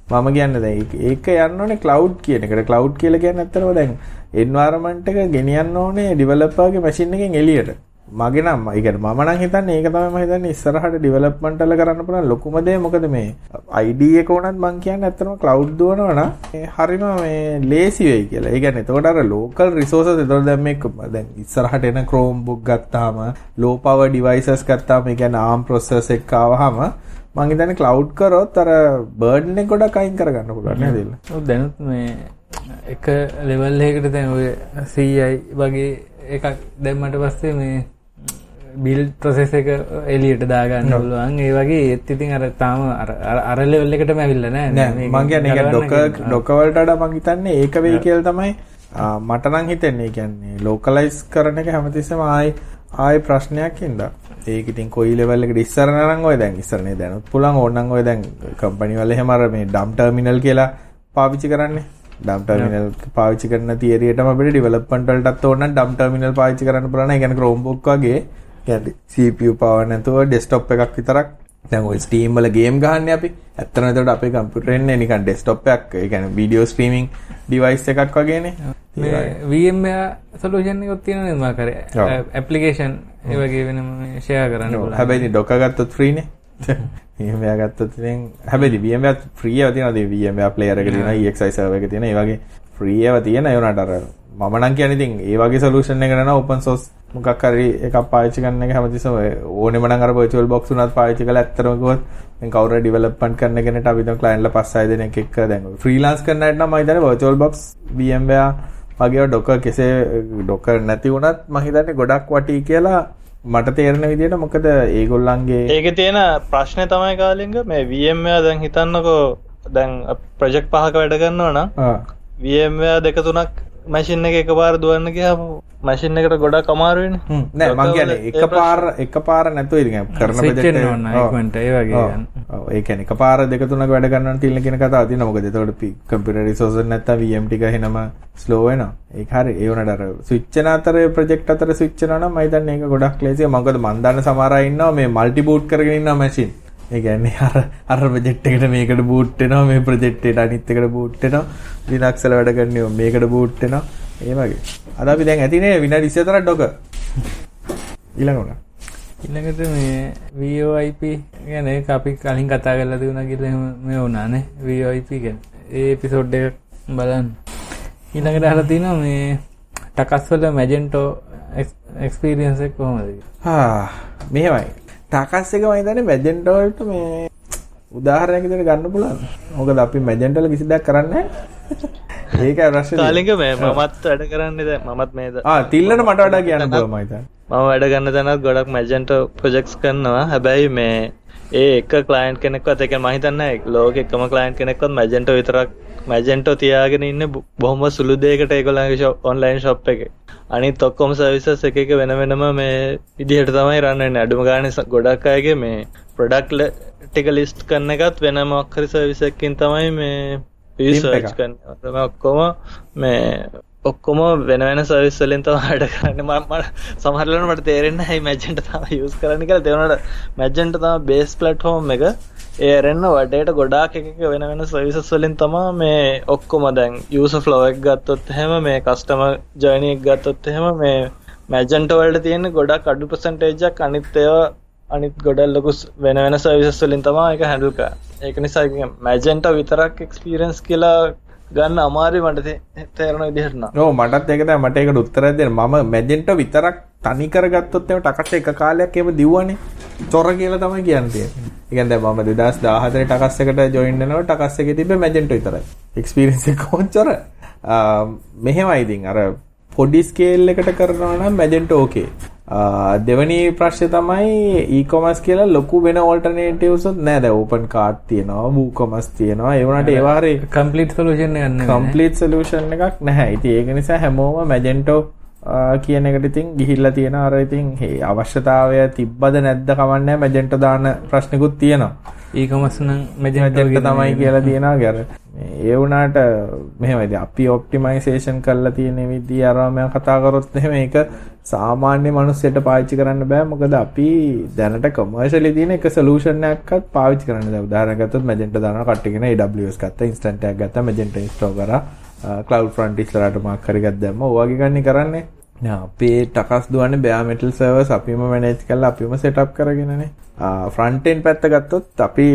මම කියන්න දැ ඒක යන්නන කලව් කියනකට කලව් කියල ගැන්න ඇතරව දැන් එන්වාරමන්ට එක ගෙනියන්න ඕනේ ඩිවලප්පාගේ මසින් එකෙන් එලියට මගේ නම් ඒ කියන්නේ මම නම් හිතන්නේ ඒක තමයි මම හිතන්නේ ඉස්සරහට ඩෙවලොප්මන්ට් වල කරන්න පුළුවන් ලොකුම දේ මොකද මේ ID එක උනත් මං කියන්නේ ඇත්තටම ක්ලවුඩ් දුවනවා නම් හරිම මේ ලේසි වෙයි කියලා. ඒ කියන්නේ එතකොට අර ලෝකල් රිසෝසස් එතකොට දැන් මේ දැන් ඉස්සරහට එන Chromebook ගත්තාම low power devices ගත්තාම ඒ කියන්නේ ARM processor එක ආවහම මං හිතන්නේ ක්ලවුඩ් කරොත් අර බර්ඩන් එක ගොඩක් අයින් කරගන්න පුළුවන් නේද? ඔව් දැනුත් මේ එක ලෙවල් එකකට දැන් ඔය CI වගේ එකක් දැම්මට පස්සේ මේ බිල් ප්‍රසෙස එක එලියට දාගන්න පුළුවන්. ඒ වගේ ඒත් ඉතින් අර තාම අරල්ල වෙල්ල එකට මැවිල්ල නෑ. මංගේන එක ඩොක ඩොකවල්ටඩ මංහිතන්නේ ඒක වෙයි කියල් තමයි මටනං හිතෙන්නේ. කියන්නේ ලෝකලයිස් කරන එක හැමතිස්සම ආයි ආය ප්‍රශ්නයක් ඉද ඒකඉතින් කොයි ලෙවල්ලක ඉස්සරනං ඔය දැන් ඉස්සරනේ දැනුත් පුළන් ඕන්නන් ඔය දැන් කම්පනිවල හෙමර මේ ඩම් ටර්මිනල් කියලා පාවිච්චි කරන්නේ. ඩම් ටර්මිනල් පාවිච්චි කරන තියරියටම අපිට ඩෙවලොප්මන්ට් වලටත් ඕන ඩම් ටර්මිනල් පාවිච්චි කරන්න පුළුවන්. ඒ කියන්නේ Chromebook වගේ කියන්නේ CPU power නැතුව ඩෙස්ක්ටොප් එකක් විතරක් දැන් ඔය ස්ටීම් වල ගේම් ගහන්නේ අපි. ඇත්තටම එතකොට අපේ කම්පියුටර් එන්නේ නිකන් ඩෙස්ක්ටොප් එකක්. ඒ කියන්නේ වීඩියෝ ස්ට්‍රීමින් ඩිවයිස් එකක් වගේනේ. මේ VMware සොලියුෂන් එකක් තියෙනවද මා කරේ? ඇප්ලිකේෂන් ඒ වගේ වෙනම ෂෙයා කරන්න පුළුවන්. හැබැයි ඩොක ගත්තොත් ෆ්‍රී නේ. VMware ගත්තොත් ඉතින් හැබැයි VMware free ඒවා තියෙනවා. ඒ VMware player එක තියෙනවා, EXI server එක තියෙනවා. ඒ වගේ free ඒවා තියෙන ඒ උනාට අර මම නම් කියන්නේ ඉතින් ඒ වගේ solution එකකට නම් open source මොකක් හරි එකක් පාවිච්චි කරන එක ඕනෙම නම් අර virtual box උනත් පාවිච්චි කරලා ඇත්තටම කිව්වොත් දැන් කවුරු හරි development කරන කෙනෙක්ට අපි දැන් එක්ක දැන් කරන නම් මම හිතන්නේ virtual box VMware වගේ docker කෙසේ docker නැති වුණත් මම හිතන්නේ ගොඩක් වටී කියලා මට තේරෙන විදිහට මොකද ඒගොල්ලන්ගේ ඒක තියෙන ප්‍රශ්නය තමයි කාලින්ග මේ VMware දැන් හිතන්නකෝ දැන් ප්‍රොජෙක්ට් පහක වැඩ නම් VMware දෙක තුනක් මැසින් එක එක පාර දුවන්න ගියාම මැසින් එකට ගොඩක් අමාරුවෙන නෑ මං කියන්නේ එක පාර එක පාර නැතුව ඉතින් කරන ප්‍රොජෙක්ට් එක ඒ වගේ ඒ කියන්නේ එක පාර දෙක තුනක වැඩ කරන්න තියෙන කියන කතාව තියෙනවා. මොකද එතකොට කම්පියුටර් රිසෝසස් නැත්තම් VM ටික එහෙනම ස්ලෝ වෙනවා. ඒක හරි. ඒ වුණාට අර ස්විච් එක අතර ප්‍රොජෙක්ට් අතර මම හිතන්නේ ඒක ගොඩක් ලේසියි මොකද මන් දන්න සමහර අය ඉන්නවා මේ මල්ටි බූට් කරගෙන ඉන්නවා මැෂින් ඒ කියන්නේ අර අර ප්‍රොජෙක්ට් එකට මේකට බූට් වෙනවා මේ ප්‍රොජෙක්ට් එකට අනිත් එකට බූට් වෙනවා. ලිනක්ස් වල වැඩ කරන්නේ මේකට බූට් වෙනවා. ඒ වගේ. අද අපි දැන් ඇතිනේ විනාඩි 24ක් ඩොක ඊළඟට ඊළඟට මේ VoIP ගැන ඒක අපි කලින් කතා කරලා තිබුණා කියලා මේ වුණානේ VoIP ගැන. ඒ එපිසෝඩ් එක බලන්න. ඊළඟට අහලා තිනවා මේ ටකස් වල මැජෙන්ටෝ එක්ස්පීරියන්ස් එක කොහොමද හා මෙහෙමයි ටකස් එක මම හිතන්නේ මැජෙන්ටෝ වලට මේ උදාහරණයක් විදිහට ගන්න පුළුවන්. මොකද අපි මැජෙන්ටෝ වල කිසි දෙයක් කරන්නේ නැහැ. ඒක රෂ්‍ය කාලින්ග මේ (laughs) මමත් වැඩ කරන්නේ දැන් මමත් මේ ආ තිල්ලට මට වඩා කියන්න පුළුවන් මම හිතන්නේ. මම වැඩ ගන්න තැනත් ගොඩක් මැජෙන්ටෝ ප්‍රොජෙක්ට්ස් කරනවා. හැබැයි මේ ඒ එක ක්ලයින්ට් කෙනෙක්වත් ඒක මම හිතන්නේ ලෝකෙ එකම ක්ලයින්ට් කෙනෙක්වත් මැජෙන්ටෝ විතරක් මැජෙන්ටෝ තියාගෙන ඉන්නේ බොහොම සුළු දෙයකට ඒගොල්ලන්ගේ ඔන්ලයින් ෂොප් එකේ. අනිත් ඔක්කොම සර්විසස් එක එක වෙන වෙනම මේ විදිහට තමයි රන් වෙන්නේ. අඩුම ගානේ ගොඩක් අයගේ මේ ප්‍රොඩක්ට් ටික ලිස්ට් කරන එකත් වෙන මොකක් හරි සර්විස් එකකින් තමයි මේ කරන්නේ. ඔක්කොම මේ ඔක්කොම වෙන වෙන සර්විස් වලින් තමයි වැඩ කරන්නේ. මම සමහරවිට මට තේරෙන්නේ නැහැ මැජෙන්ට තමයි යූස් කරන්න කියලා. ඒ වුණාට මැජෙන්ට තමයි බේස් ප්ලැට්ෆෝම් එක. ඒ ඇරෙන්න වටේට ගොඩාක් එක එක වෙන වෙන සර්විසස් වලින් තමයි මේ ඔක්කොම දැන් යූසර් ෆ්ලෝ එක ගත්තොත් එහෙම මේ කස්ටමර් ජර්නි එක ගත්තොත් එහෙම මේ මැජෙන්ට වලට තියෙන ගොඩක් අඩු පර්සන්ටේජ් එකක් අනිත් ඒවා අනිත් ගොඩක් ලොකු වෙන වෙන සර්විසස් වලින් තමයි ඒක හැන්ඩල් කරන්නේ. ඒක නිසා මැජෙන්ට විතරක් එක්ස්පීරියන්ස් කියලා ගන්න අමාරුයි මට තේරෙන විදිහට නම්. ඔව් මටත් ඒක තමයි මට ඒකට උත්තරයක් දෙන්න. මම මැජෙන්ට විතරක් තනි කරගත්තොත් එහෙම ටකස් එක කාලයක් එහෙම දිව්වනේ. චොර කියලා තමයි කියන්නේ. ඒ කියන්නේ දැන් මම 2014 ටකස් එකට ජොයින් වෙනකොට ටකස් එකේ තිබ්බේ මැජෙන්ට විතරයි. එක්ස්පීරියන්ස් එක කොච්චර? මෙහෙමයි ඉතින් අර පොඩි ස්කේල් එකට කරනවා නම් මැජෙන්ට ඕකේ. දෙවනි ප්‍රශ්නය තමයි ඊකොමස් කියලා ලොකු වෙන ඕල්ටර්නේටිව්ස් නෑ දැන් ඕපන් කාඩ් තියෙනවා වූකොමස් තියෙනවා ඒ වුණාට ඒ වාරේ කම්ප්ලීට් සොලියුෂන් එකක් නැහැ. කම්ප්ලීට් සොලියුෂන් එකක් නැහැ. ඉතින් ඒක නිසා හැමෝම මැජෙන්ටෝ කියන එකට ඉතින් ගිහිල්ලා තියෙන අර ඉතින් හේ අවශ්‍යතාවය තිබ්බද නැද්ද කවන්නේ මැජෙන්ටෝ දාන ප්‍රශ්නිකුත් තියෙනවා. ඊකොමස් නම් මැජෙන්ටෝ තමයි කියලා තියෙනවා. ගැර. ඒ වුණාට මෙහෙමයි අපි ඔප්ටිමයිසේෂන් කරලා තියෙන විදිහ අරම කතා කරොත් එහෙම ඒක සාමාන්‍ය මිනිස්සුන්ට පාවිච්චි කරන්න බෑ. මොකද අපි දැනට කොමර්ෂලි තියෙන එක සොලියුෂන් එකක්වත් පාවිච්චි කරන්න බෑ. උදාහරණයක් ගත්තොත් මැජෙන්ටෝ දාන කට්ටිය කියන AWS ගත්තා ඉන්ස්ටන්ට් එකක් ගත්තා මැජෙන්ටෝ ඉන්ස්ටෝල් කරා ක්ලව් ෆ්‍රන්ට් ඉස්සරහට මාක් කරගත් දැම්ම. ඔයගේ ගන්නේ කරන්නේ. අපේ ටකස් දුවන්නේ බෑ මෙටල් සර්වර්ස් අපිම මැනේජ් කරලා අපිම සෙටප් කරගෙනනේ. ෆ්‍රන්ට් එන්ඩ් පැත්ත ගත්තොත් අපි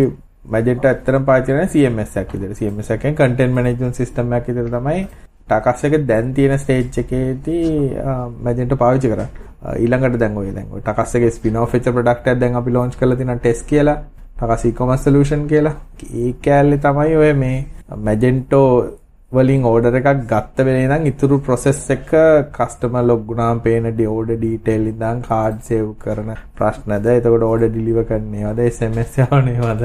මැජෙන්ටෝ ඇත්තටම පාවිච්චි කරන්නේ CMS එකක් විදිහට. CMS එකෙන් කන්ටෙන්ට් මැනේජ්මන්ට් සිස්ටම් එකක් විදිහට තමයි ටකස් එක දැන් තියෙන ස්ටේජ් එකේදී මැජෙන්ටෝ පාවිච්චි කරන්නේ. ඊළඟට දැන් ඔය දැන් ඔය ටකස් එකේ ස්පින් ඔෆ් වෙච්ච ප්‍රොඩක්ට් එකක් දැන් අපි ලොන්ච් කරලා තියෙනවා ටෙස්ට් කියලා. ටකස් e-commerce solution කියලා. ඒ කෑල්ලේ තමයි ඔය මේ මැජෙන්ටෝ වලින් ඕඩර් එකක් ගත්ත වෙලේ නම් ඉතුරු process එක customer log ගුණාම පේන order detail ඉඳන් card save කරන ප්‍රශ්නද? එතකොට order deliver කරන්නේවද? SMS යවන්නේවද?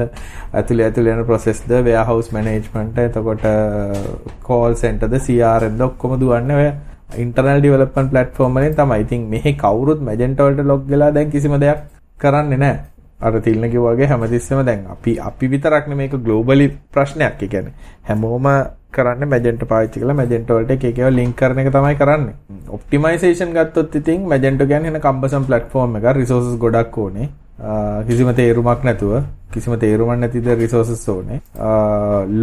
ඇතුලේ ඇතුලේ යන process ද? warehouse management එතකොට uh, call center ද? CRM ද? ඔක්කොම දුවන්නේ ඔය internal development platform වලින් තමයි. ඉතින් මෙහි කවුරුත් Magento වලට log වෙලා දැන් කිසිම දෙයක් කරන්නේ නැහැ. අර තිල්න කිව්වාගේ හැමතිස්සෙම දැන් අපි අපි විතරක් නෙමේ මේක ග්ලෝබලි ප්‍රශ්නයක්. ඒ කියන්නේ හැමෝම කරන්නේ Magento පාවිච්චි කරලා Magento වලට එක එකව link කරන එක තමයි කරන්නේ. optimization ගත්තොත් ඉතින් Magento කියන්නේ එන කම්බසම් platform එකක් resources ගොඩක් ඕනේ. කිසිම තේරුමක් නැතුව කිසිම තේරුමක් නැතිද රිසෝසස් ඕනේ.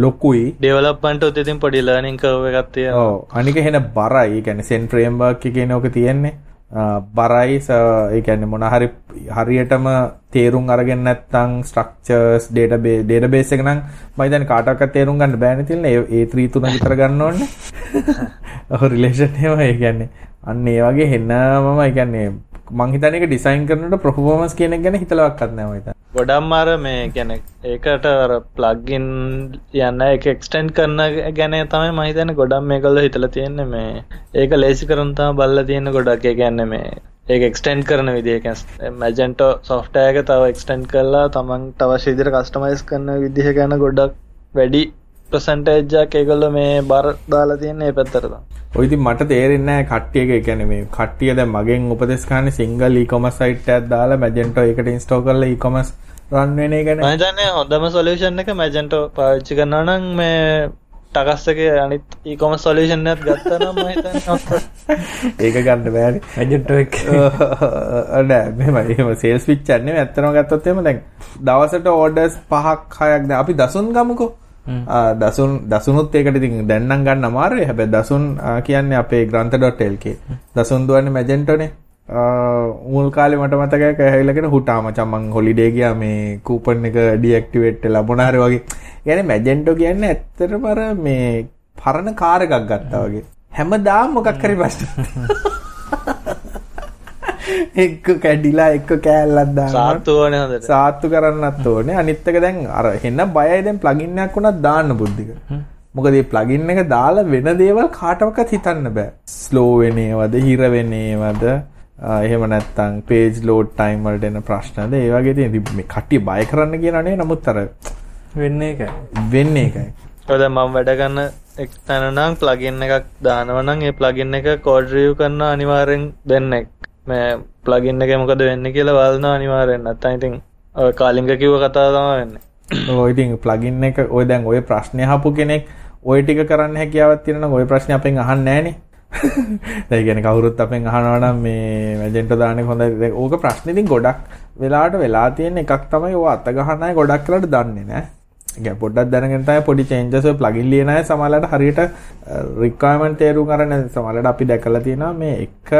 ලොකුයි. ඩෙවලොප්මන්ට් උත් ඉතින් පොඩි ලර්නින් කර්ව් එකක් තියෙනවා. ඔව්. අනික එහෙන බරයි. ඒ කියන්නේ Zen framework එකේ නෝක තියෙන්නේ. බරයි ඒ කියන්නේ මොන හරි හරියටම තේරුම් අරගෙන නැත්නම් ස්ට්‍රක්චර්ස් ඩේටාබේස් ඩේටාබේස් එක නම් මම හිතන්නේ කාටවත් තේරුම් ගන්න බෑනේ තියෙන්නේ ඒ A3 තුන විතර ගන්න ඕනේ. ඔව් රිලේෂන් එහෙම ඒ කියන්නේ අන්න ඒ වගේ හෙන්නමම ඒ කියන්නේ මං හිතන්නේ ඒක ඩිසයින් කරනකොට පර්ෆෝමන්ස් කියන එක ගැන හිතලවක්වත් නැහැ මම හිතන්නේ. ගොඩම් අර මේ ගැන ඒකට අර ප්ලග්ගින් යන්න එක එක්ස්ටෙන්ඩ් කරන ගැන තමයි මම හිතන්නේ ගොඩම් මේගොල්ලෝ හිතලා තියෙන්නේ මේ. ඒක ලේසි කරන් තමයි බලලා තියෙන ගොඩක්. ඒ කියන්නේ මේ ඒක එක්ස්ටෙන්ඩ් කරන විදිහ. ඒ කියන්නේ මැජෙන්ටෝ සොෆ්ට්වෙයාර් එක තව එක්ස්ටෙන්ඩ් කරලා තමන්ට අවශ්‍ය විදිහට කස්ටමයිස් කරන විදිහ ගැන ගොඩක් වැඩි ප්‍රසන්ටේජ් එකක් ඒගොල්ලෝ මේ බර දාලා තියෙන්නේ මේ පැත්තට තමයි. ඔය ඉතින් මට තේරෙන්නේ කට්ටියක කියන්නේ මේ කට්ටිය දැන් මගෙන් උපදෙස් ගන්න සිංගල් e-commerce site එකක් දාලා Magento එකට install කරලා e-commerce රන් වෙන එක නේ. මම හිතන්නේ හොඳම solution එක Magento පාවිච්චි කරනවා නම් මේ ටකස් එකේ අනිත් e-commerce solution එකක් ගත්තා නම් මම හිතන්නේ (laughs) ඒක ගන්න බෑනේ. Magento එක. (laughs) නෑ මෙහෙමයි. එහෙම sales pitch එක නෙමෙයි ඇත්තටම ගත්තොත් එහෙම දැන් දවසට orders පහක් හයක් දැන් අපි දසුන් ගමුකෝ. දසුන් දසුනුත් ඒකට ඉතින් දැන් නම් ගන්න අමාරුයි. හැබැයි දසුන් කියන්නේ අපේ grantha.lk. දසුන් දුවන්නේ මැජෙන්ටෝනේ. මුල් කාලේ මට මතකයි කැහැවිලගෙන හුටා මචං මං හොලිඩේ ගියා මේ කූපන් එක ඩිඇක්ටිවේට් වෙලා මොන හරි වගේ. يعني මැජෙන්ටෝ කියන්නේ ඇත්තටම අර මේ පරණ කාර් එකක් ගත්තා වගේ. හැමදාම මොකක් හරි ප්‍රශ්න. එක්ක කැඩිලා එක්ක කෑල්ලක් දානවා. සාත්තු ඕනේ හොඳට. සාත්තු කරන්නත් ඕනේ. අනිත් එක දැන් අර හෙන්න බයයි දැන් ප්ලගින් එකක් උනත් දාන්න බුද්ධික. මොකද මේ ප්ලගින් එක දාලා වෙන දේවල් කාටවත් හිතන්න බෑ. ස්ලෝ වෙන ඒවාද, හිර වෙන ඒවාද, එහෙම නැත්නම් page load time වලට එන ප්‍රශ්නද ඒ වගේ තියෙන මේ කට්ටිය බය කරන්න කියනනේ නමුත් අර වෙන්නේ ඒකයි. වෙන්නේ ඒකයි. ඔය දැන් මම වැඩ කරන එක් තැන නම් ප්ලගින් එකක් දානවා නම් ඒ ප්ලගින් එක කෝඩ් රිවිව් කරන අනිවාර්යෙන් දෙන්නෙක්. මේ ප්ලගින් එක මොකද වෙන්නේ කියලා බලනවා අනිවාර්යෙන් නැත්නම් ඉතින් ඔය කාලින්ග කිව්ව කතාව තමයි වෙන්නේ. (coughs) ඔය ඉතින් ප්ලගින් එක ඔය දැන් ඔය ප්‍රශ්නේ අහපු කෙනෙක් ඔය ටික කරන්න හැකියාවක් තියෙනවා නම් ඔය ප්‍රශ්නේ අපෙන් අහන්නේ නැහනේ. (laughs) දැන් කියන්නේ කවුරුත් අපෙන් අහනවා නම් මේ මැජෙන්ටෝ දාන්නේ හොඳයි. ඕක ප්‍රශ්නේ ඉතින් ගොඩක් වෙලාවට වෙලා තියෙන එකක් තමයි ඔය අත ගහන අය ගොඩක් වෙලාවට දන්නේ නැහැ. ගැ පොඩ්ඩක් දැනගෙන තමයි පොඩි චේන්ජස් ඔය ප්ලගින් ලියන අය සමහරවිට හරියට රික්වයර්මන්ට් තේරුම් අරගෙන සමහරවිට අපි දැකලා තියෙනවා මේ එක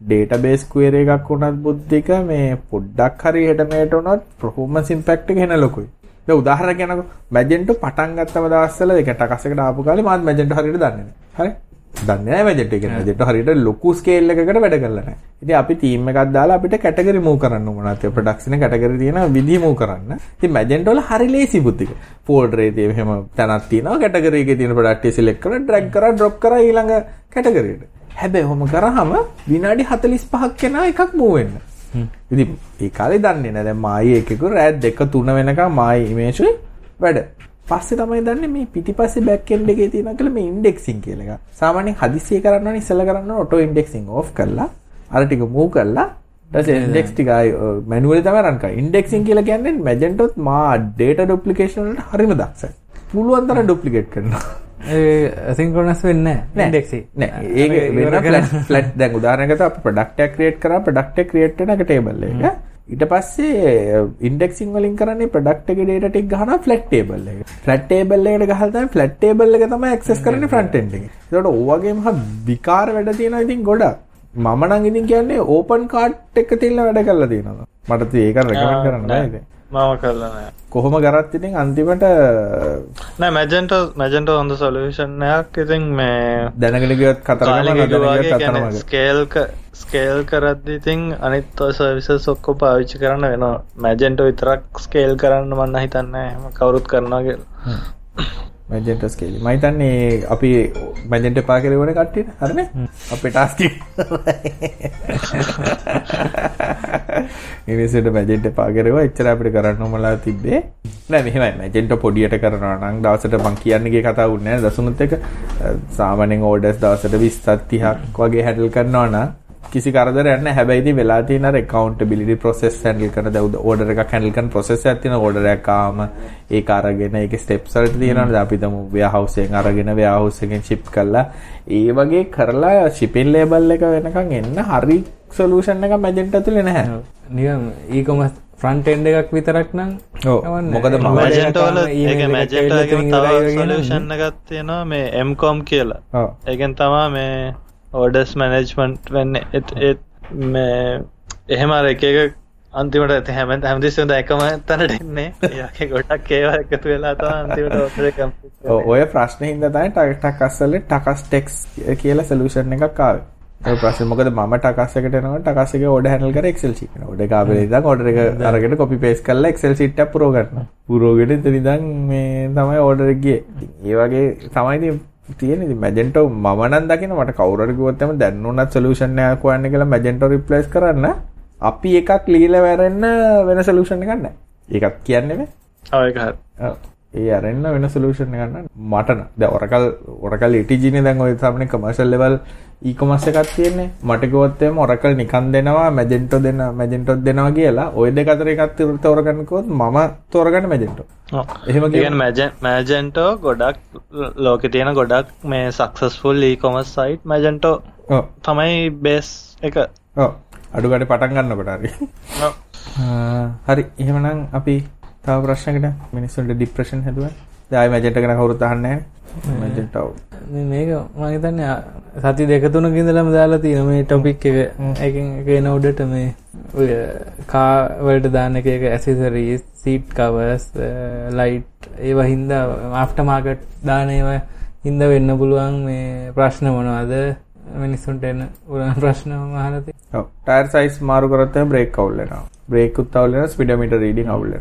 ඩේටාබේස් ක්වෙරි එකක් වුණත් බුද්ධික මේ පොඩ්ඩක් හරි හෙට මෙහෙට වුණත් performance impact එක එන ලොකුයි. දැන් උදාහරණයක් කියනකො මැජෙන්ටෝ පටන් ගත්තම දවස්වල ඒක ටකස් එකට ආපු කාලේ මාත් මැජෙන්ටෝ හරියට දන්නේ නැහැ. හරි? දන්නේ මැජෙන්ටෝ කියන්නේ මැජෙන්ටෝ හරියට ලොකු ස්කේල් එකකට වැඩ කරලා නැහැ. ඉතින් අපි ටීම් එකක් දාලා අපිට කැටගරි මූව් කරන්න නැත්නම් ප්‍රොඩක්ෂන් කැටගරි තියෙන විදිහ මූව් කරන්න. ඉතින් මැජෙන්ටෝ වල හරි ලේසි බුද්ධික. ෆෝල්ඩර් එකේ එහෙම තැනක් තියෙනවා කැටගරි එකේ තියෙන ප්‍රොඩක්ට් එක සිලෙක්ට් කරලා ඩ්‍රැග් කරලා ඩ්‍රොප් කරලා ඊළඟ කැටගරියට. හැබැයි ඔහොම කරාම විනාඩි 45ක් කෙනා එකක් මූව් වෙන්න. ඉතින් ඒ කාලේ දන්නේ නැහැ. දැන් මායි එකක රෑත් 2 3 වෙනකම් මායි ඉමේජ් වැඩ. පස්සේ තමයි දන්නේ මේ පිටිපස්සේ බෑක් එන්ඩ් එකේ තියෙන කියලා මේ ඉන්ඩෙක්සින් කියලා එකක්. සාමාන්‍යයෙන් හදිස්සිය කරන්න ඕනේ ඉස්සෙල්ලා කරන්න ඕනේ ඔටෝ ඉන්ඩෙක්සින් ඕෆ් කරලා අර ටික මූව් කරලා ඊට ඉන්ඩෙක්ස් ටික මැනුවලි තමයි රන් කරන්නේ. ඉන්ඩෙක්සින් කියලා කියන්නේ මැජෙන්ටොත් මා ඩේටා ඩුප්ලිකේෂන් වලට හරිම දක්ෂයි. පුළුවන් තරම් ඩුප්ලිකේට් කරනවා. සිංකොනස් වෙන්න ඩෙක්සි ඒ ෆලට් දැන් උදාහරණයකට අප ප්‍රොඩක්ට් එක ක්‍රියේට් කරා ප්‍රොඩක්ට් එක ක්‍රියේට් වෙන එක ටේබල් එක. ඊට පස්සේ ඉන්ඩෙක්සින් වලින් කරන්නේ ප්‍රොඩක්ට් එකේ data ටික ගහනවා ෆ්ලැට් ටේබල් එකට. ෆ්ලැට් ටේබල් එකට ගහලා තමයි ෆ්ලැට් ටේබල් එක තමයි ඇක්සස් කරන්නේ ෆ්‍රන්ට් එන්ඩ් එකේ. ඒකට ඕවගේම විකාර වැඩ තියෙනවා ඉතින් ගොඩක්. මම නම් ඉතින් කියන්නේ ඕපන් කාඩ් එක තියලා වැඩ කරලා තියෙනවා. මට ඒක රෙකමන්ඩ් කරන්න බෑ ඉතින්. මම කරලා නෑ. කොහොම කරත් ඉතින් අන්තිමට නෑ මැජෙන්ටෝ මැජෙන්ටෝ හොඳ සොලියුෂන් එකක් ඉතින් මේ දැනගෙන ගියොත් කතරගම අතරමඟ. ස්කේල් ස්කේල් කරද්දි ඉතින් අනිත් සර්විසස් ඔක්කොම පාවිච්චි කරන්න වෙනවා. මැජෙන්ටෝ විතරක් ස්කේල් කරන්න මම හිතන්නේ කවුරුත් කරනවා කියලා. මැජෙන්ට ස්කේලි මම හිතන්නේ අපි මැජෙන්ට පා කරේ වුණේ කට්ටියට හරිනේ අපේ ටාස්ක් එක. ඉනිසෙට මැජෙන්ට පා කරේවා එච්චර අපිට කරන්න ඕමලා තිබ්බේ. නෑ මෙහෙමයි. මැජෙන්ට පොඩියට කරනවා නම් දවසට මං කියන්නේගේ කතාව උන්නේ නෑ. දසුනුත් එක සාමාන්‍යයෙන් ඕඩර්ස් දවසට 20ක් 30ක් වගේ හැන්ඩල් කරනවා නම් කිසි කරදරයක් නැහැ. හැබැයි ඉතින් වෙලා තියෙන අර accountability process handle කරන දැන් order එකක් handle කරන process එකක් තියෙනවා. order එකක් ආවම ඒක අරගෙන ඒකේ steps වලට තියෙනවානේ. දැන් අපි තමු warehouse එකෙන් අරගෙන warehouse එකෙන් ship කරලා ඒ වගේ කරලා shipping label එක වෙනකන් එන්න හරි solution එකක් Magento ඇතුලේ නැහැ. නිකන් e-commerce ෆ්‍රන්ට් එන්ඩ් එකක් විතරක් නම් මොකද මැජෙන්ටෝ වල ඒක මැජෙන්ටෝ තව සොලියුෂන් එකක් තියෙනවා මේ mcom කියලා. ඒකෙන් තමයි මේ ඕඩස් මැනේජ්මන්ට් වෙන්න එත් මේ එහෙම අර එක අන්තිමට ඇති හැම හැමතිස්සද එකම තැනට එන්නේ ගොඩක් ඒව එකතු වෙලා අන්තිමට ඔය ප්‍රශ්න හින්දා තමයි ටක් අස්සලේ ටකස් ටෙක්ස් කියලා සොලියුෂන් එකක්. ඒ ප්‍රශ්නේ මොකද මම ටකස් එකට එනකොට ටකස් එකේ ඕඩර් හැන්ඩල් කර එක්සෙල්. ඕඩර් එක ආවෙ ඉඳන් ඕඩර් එක අරගෙන කොපි පේස්ට් කරලා එක්සෙල් ෂීට් එක පුරව ගන්නවා. පුරවගෙන ඉතින් ඉඳන් මේ තමයි ඕඩර් එක ගියේ. ඒ වගේ තමයි තියෙන ඉතින් මැජෙන්ටෝ මම නම් දකින මට කවුරු හරි කිව්වොත් එම දැන් උනත් සොලියුෂන් එකක් හොයන්න කියලා මැජෙන්ටෝ රිප්ලේස් කරන්න අපි එකක් ලියලා වැරෙන්න වෙන සොලියුෂන් එකක් නැහැ. ඒකත් කියන්නේ මේ. ඔව් ඒක හරි. ඒ අරෙන්න වෙන සොලියුෂන් එකක් නැහැ. මට නම් දැන් ඔරකල් ඔරකල් ETG නේ දැන් ඔය සාමාන්‍ය කමර්ෂල් ලෙවල් e-commerce එකක් තියෙන්නේ. මට කිව්වොත් එම ඔරකල් නිකන් දෙනවා මැජෙන්ටෝ දෙන මැජෙන්ටෝ දෙනවා කියලා. ওই දෙක අතර එකක් තෝරගන්න කිව්වොත් මම තෝරගන්නේ මැජෙන්ටෝ. එහෙම කියන්නේ මැජෙන්ටෝ ගොඩක් ලෝකේ තියෙන ගොඩක් මේ සක්සස්ෆුල් e-commerce site මැජෙන්ටෝ තමයි බේස් එක. ඔව්. අඩු ගානේ පටන් ගන්නකොට හරි. හරි. එහෙමනම් අපි තව ප්‍රශ්නයකට මිනිස්සුන්ට ડિප්‍රෙෂන් හැදුවා. දැන් මැජෙන්ටෝ ගැන කවුරුත් අහන්නේ නැහැ. මැජෙන්ටෝ මේක මම හිතන්නේ සති දෙක තුනක ඉඳලම දාලා තියෙන මේ ටොපික් එක එකෙන් එක එන උඩට මේ ඔය කා වලට දාන්න එක එක ඇසෙසරීස් සීට් කවර්ස් ලයිට් ඒවා හින්දා ආෆ්ටර් මාකට් දාන ඒවා හින්දා වෙන්න පුළුවන් මේ ප්‍රශ්න මොනවද මිනිස්සුන්ට එන උරන් ප්‍රශ්න. ඔව් ටයර් සයිස් මාරු කරොත් එහෙනම් බ්‍රේක් අවුල් වෙනවා. බ්‍රේක් උත් අවුල් වෙනවා ස්පීඩෝමීටර් රීඩින් අවුල්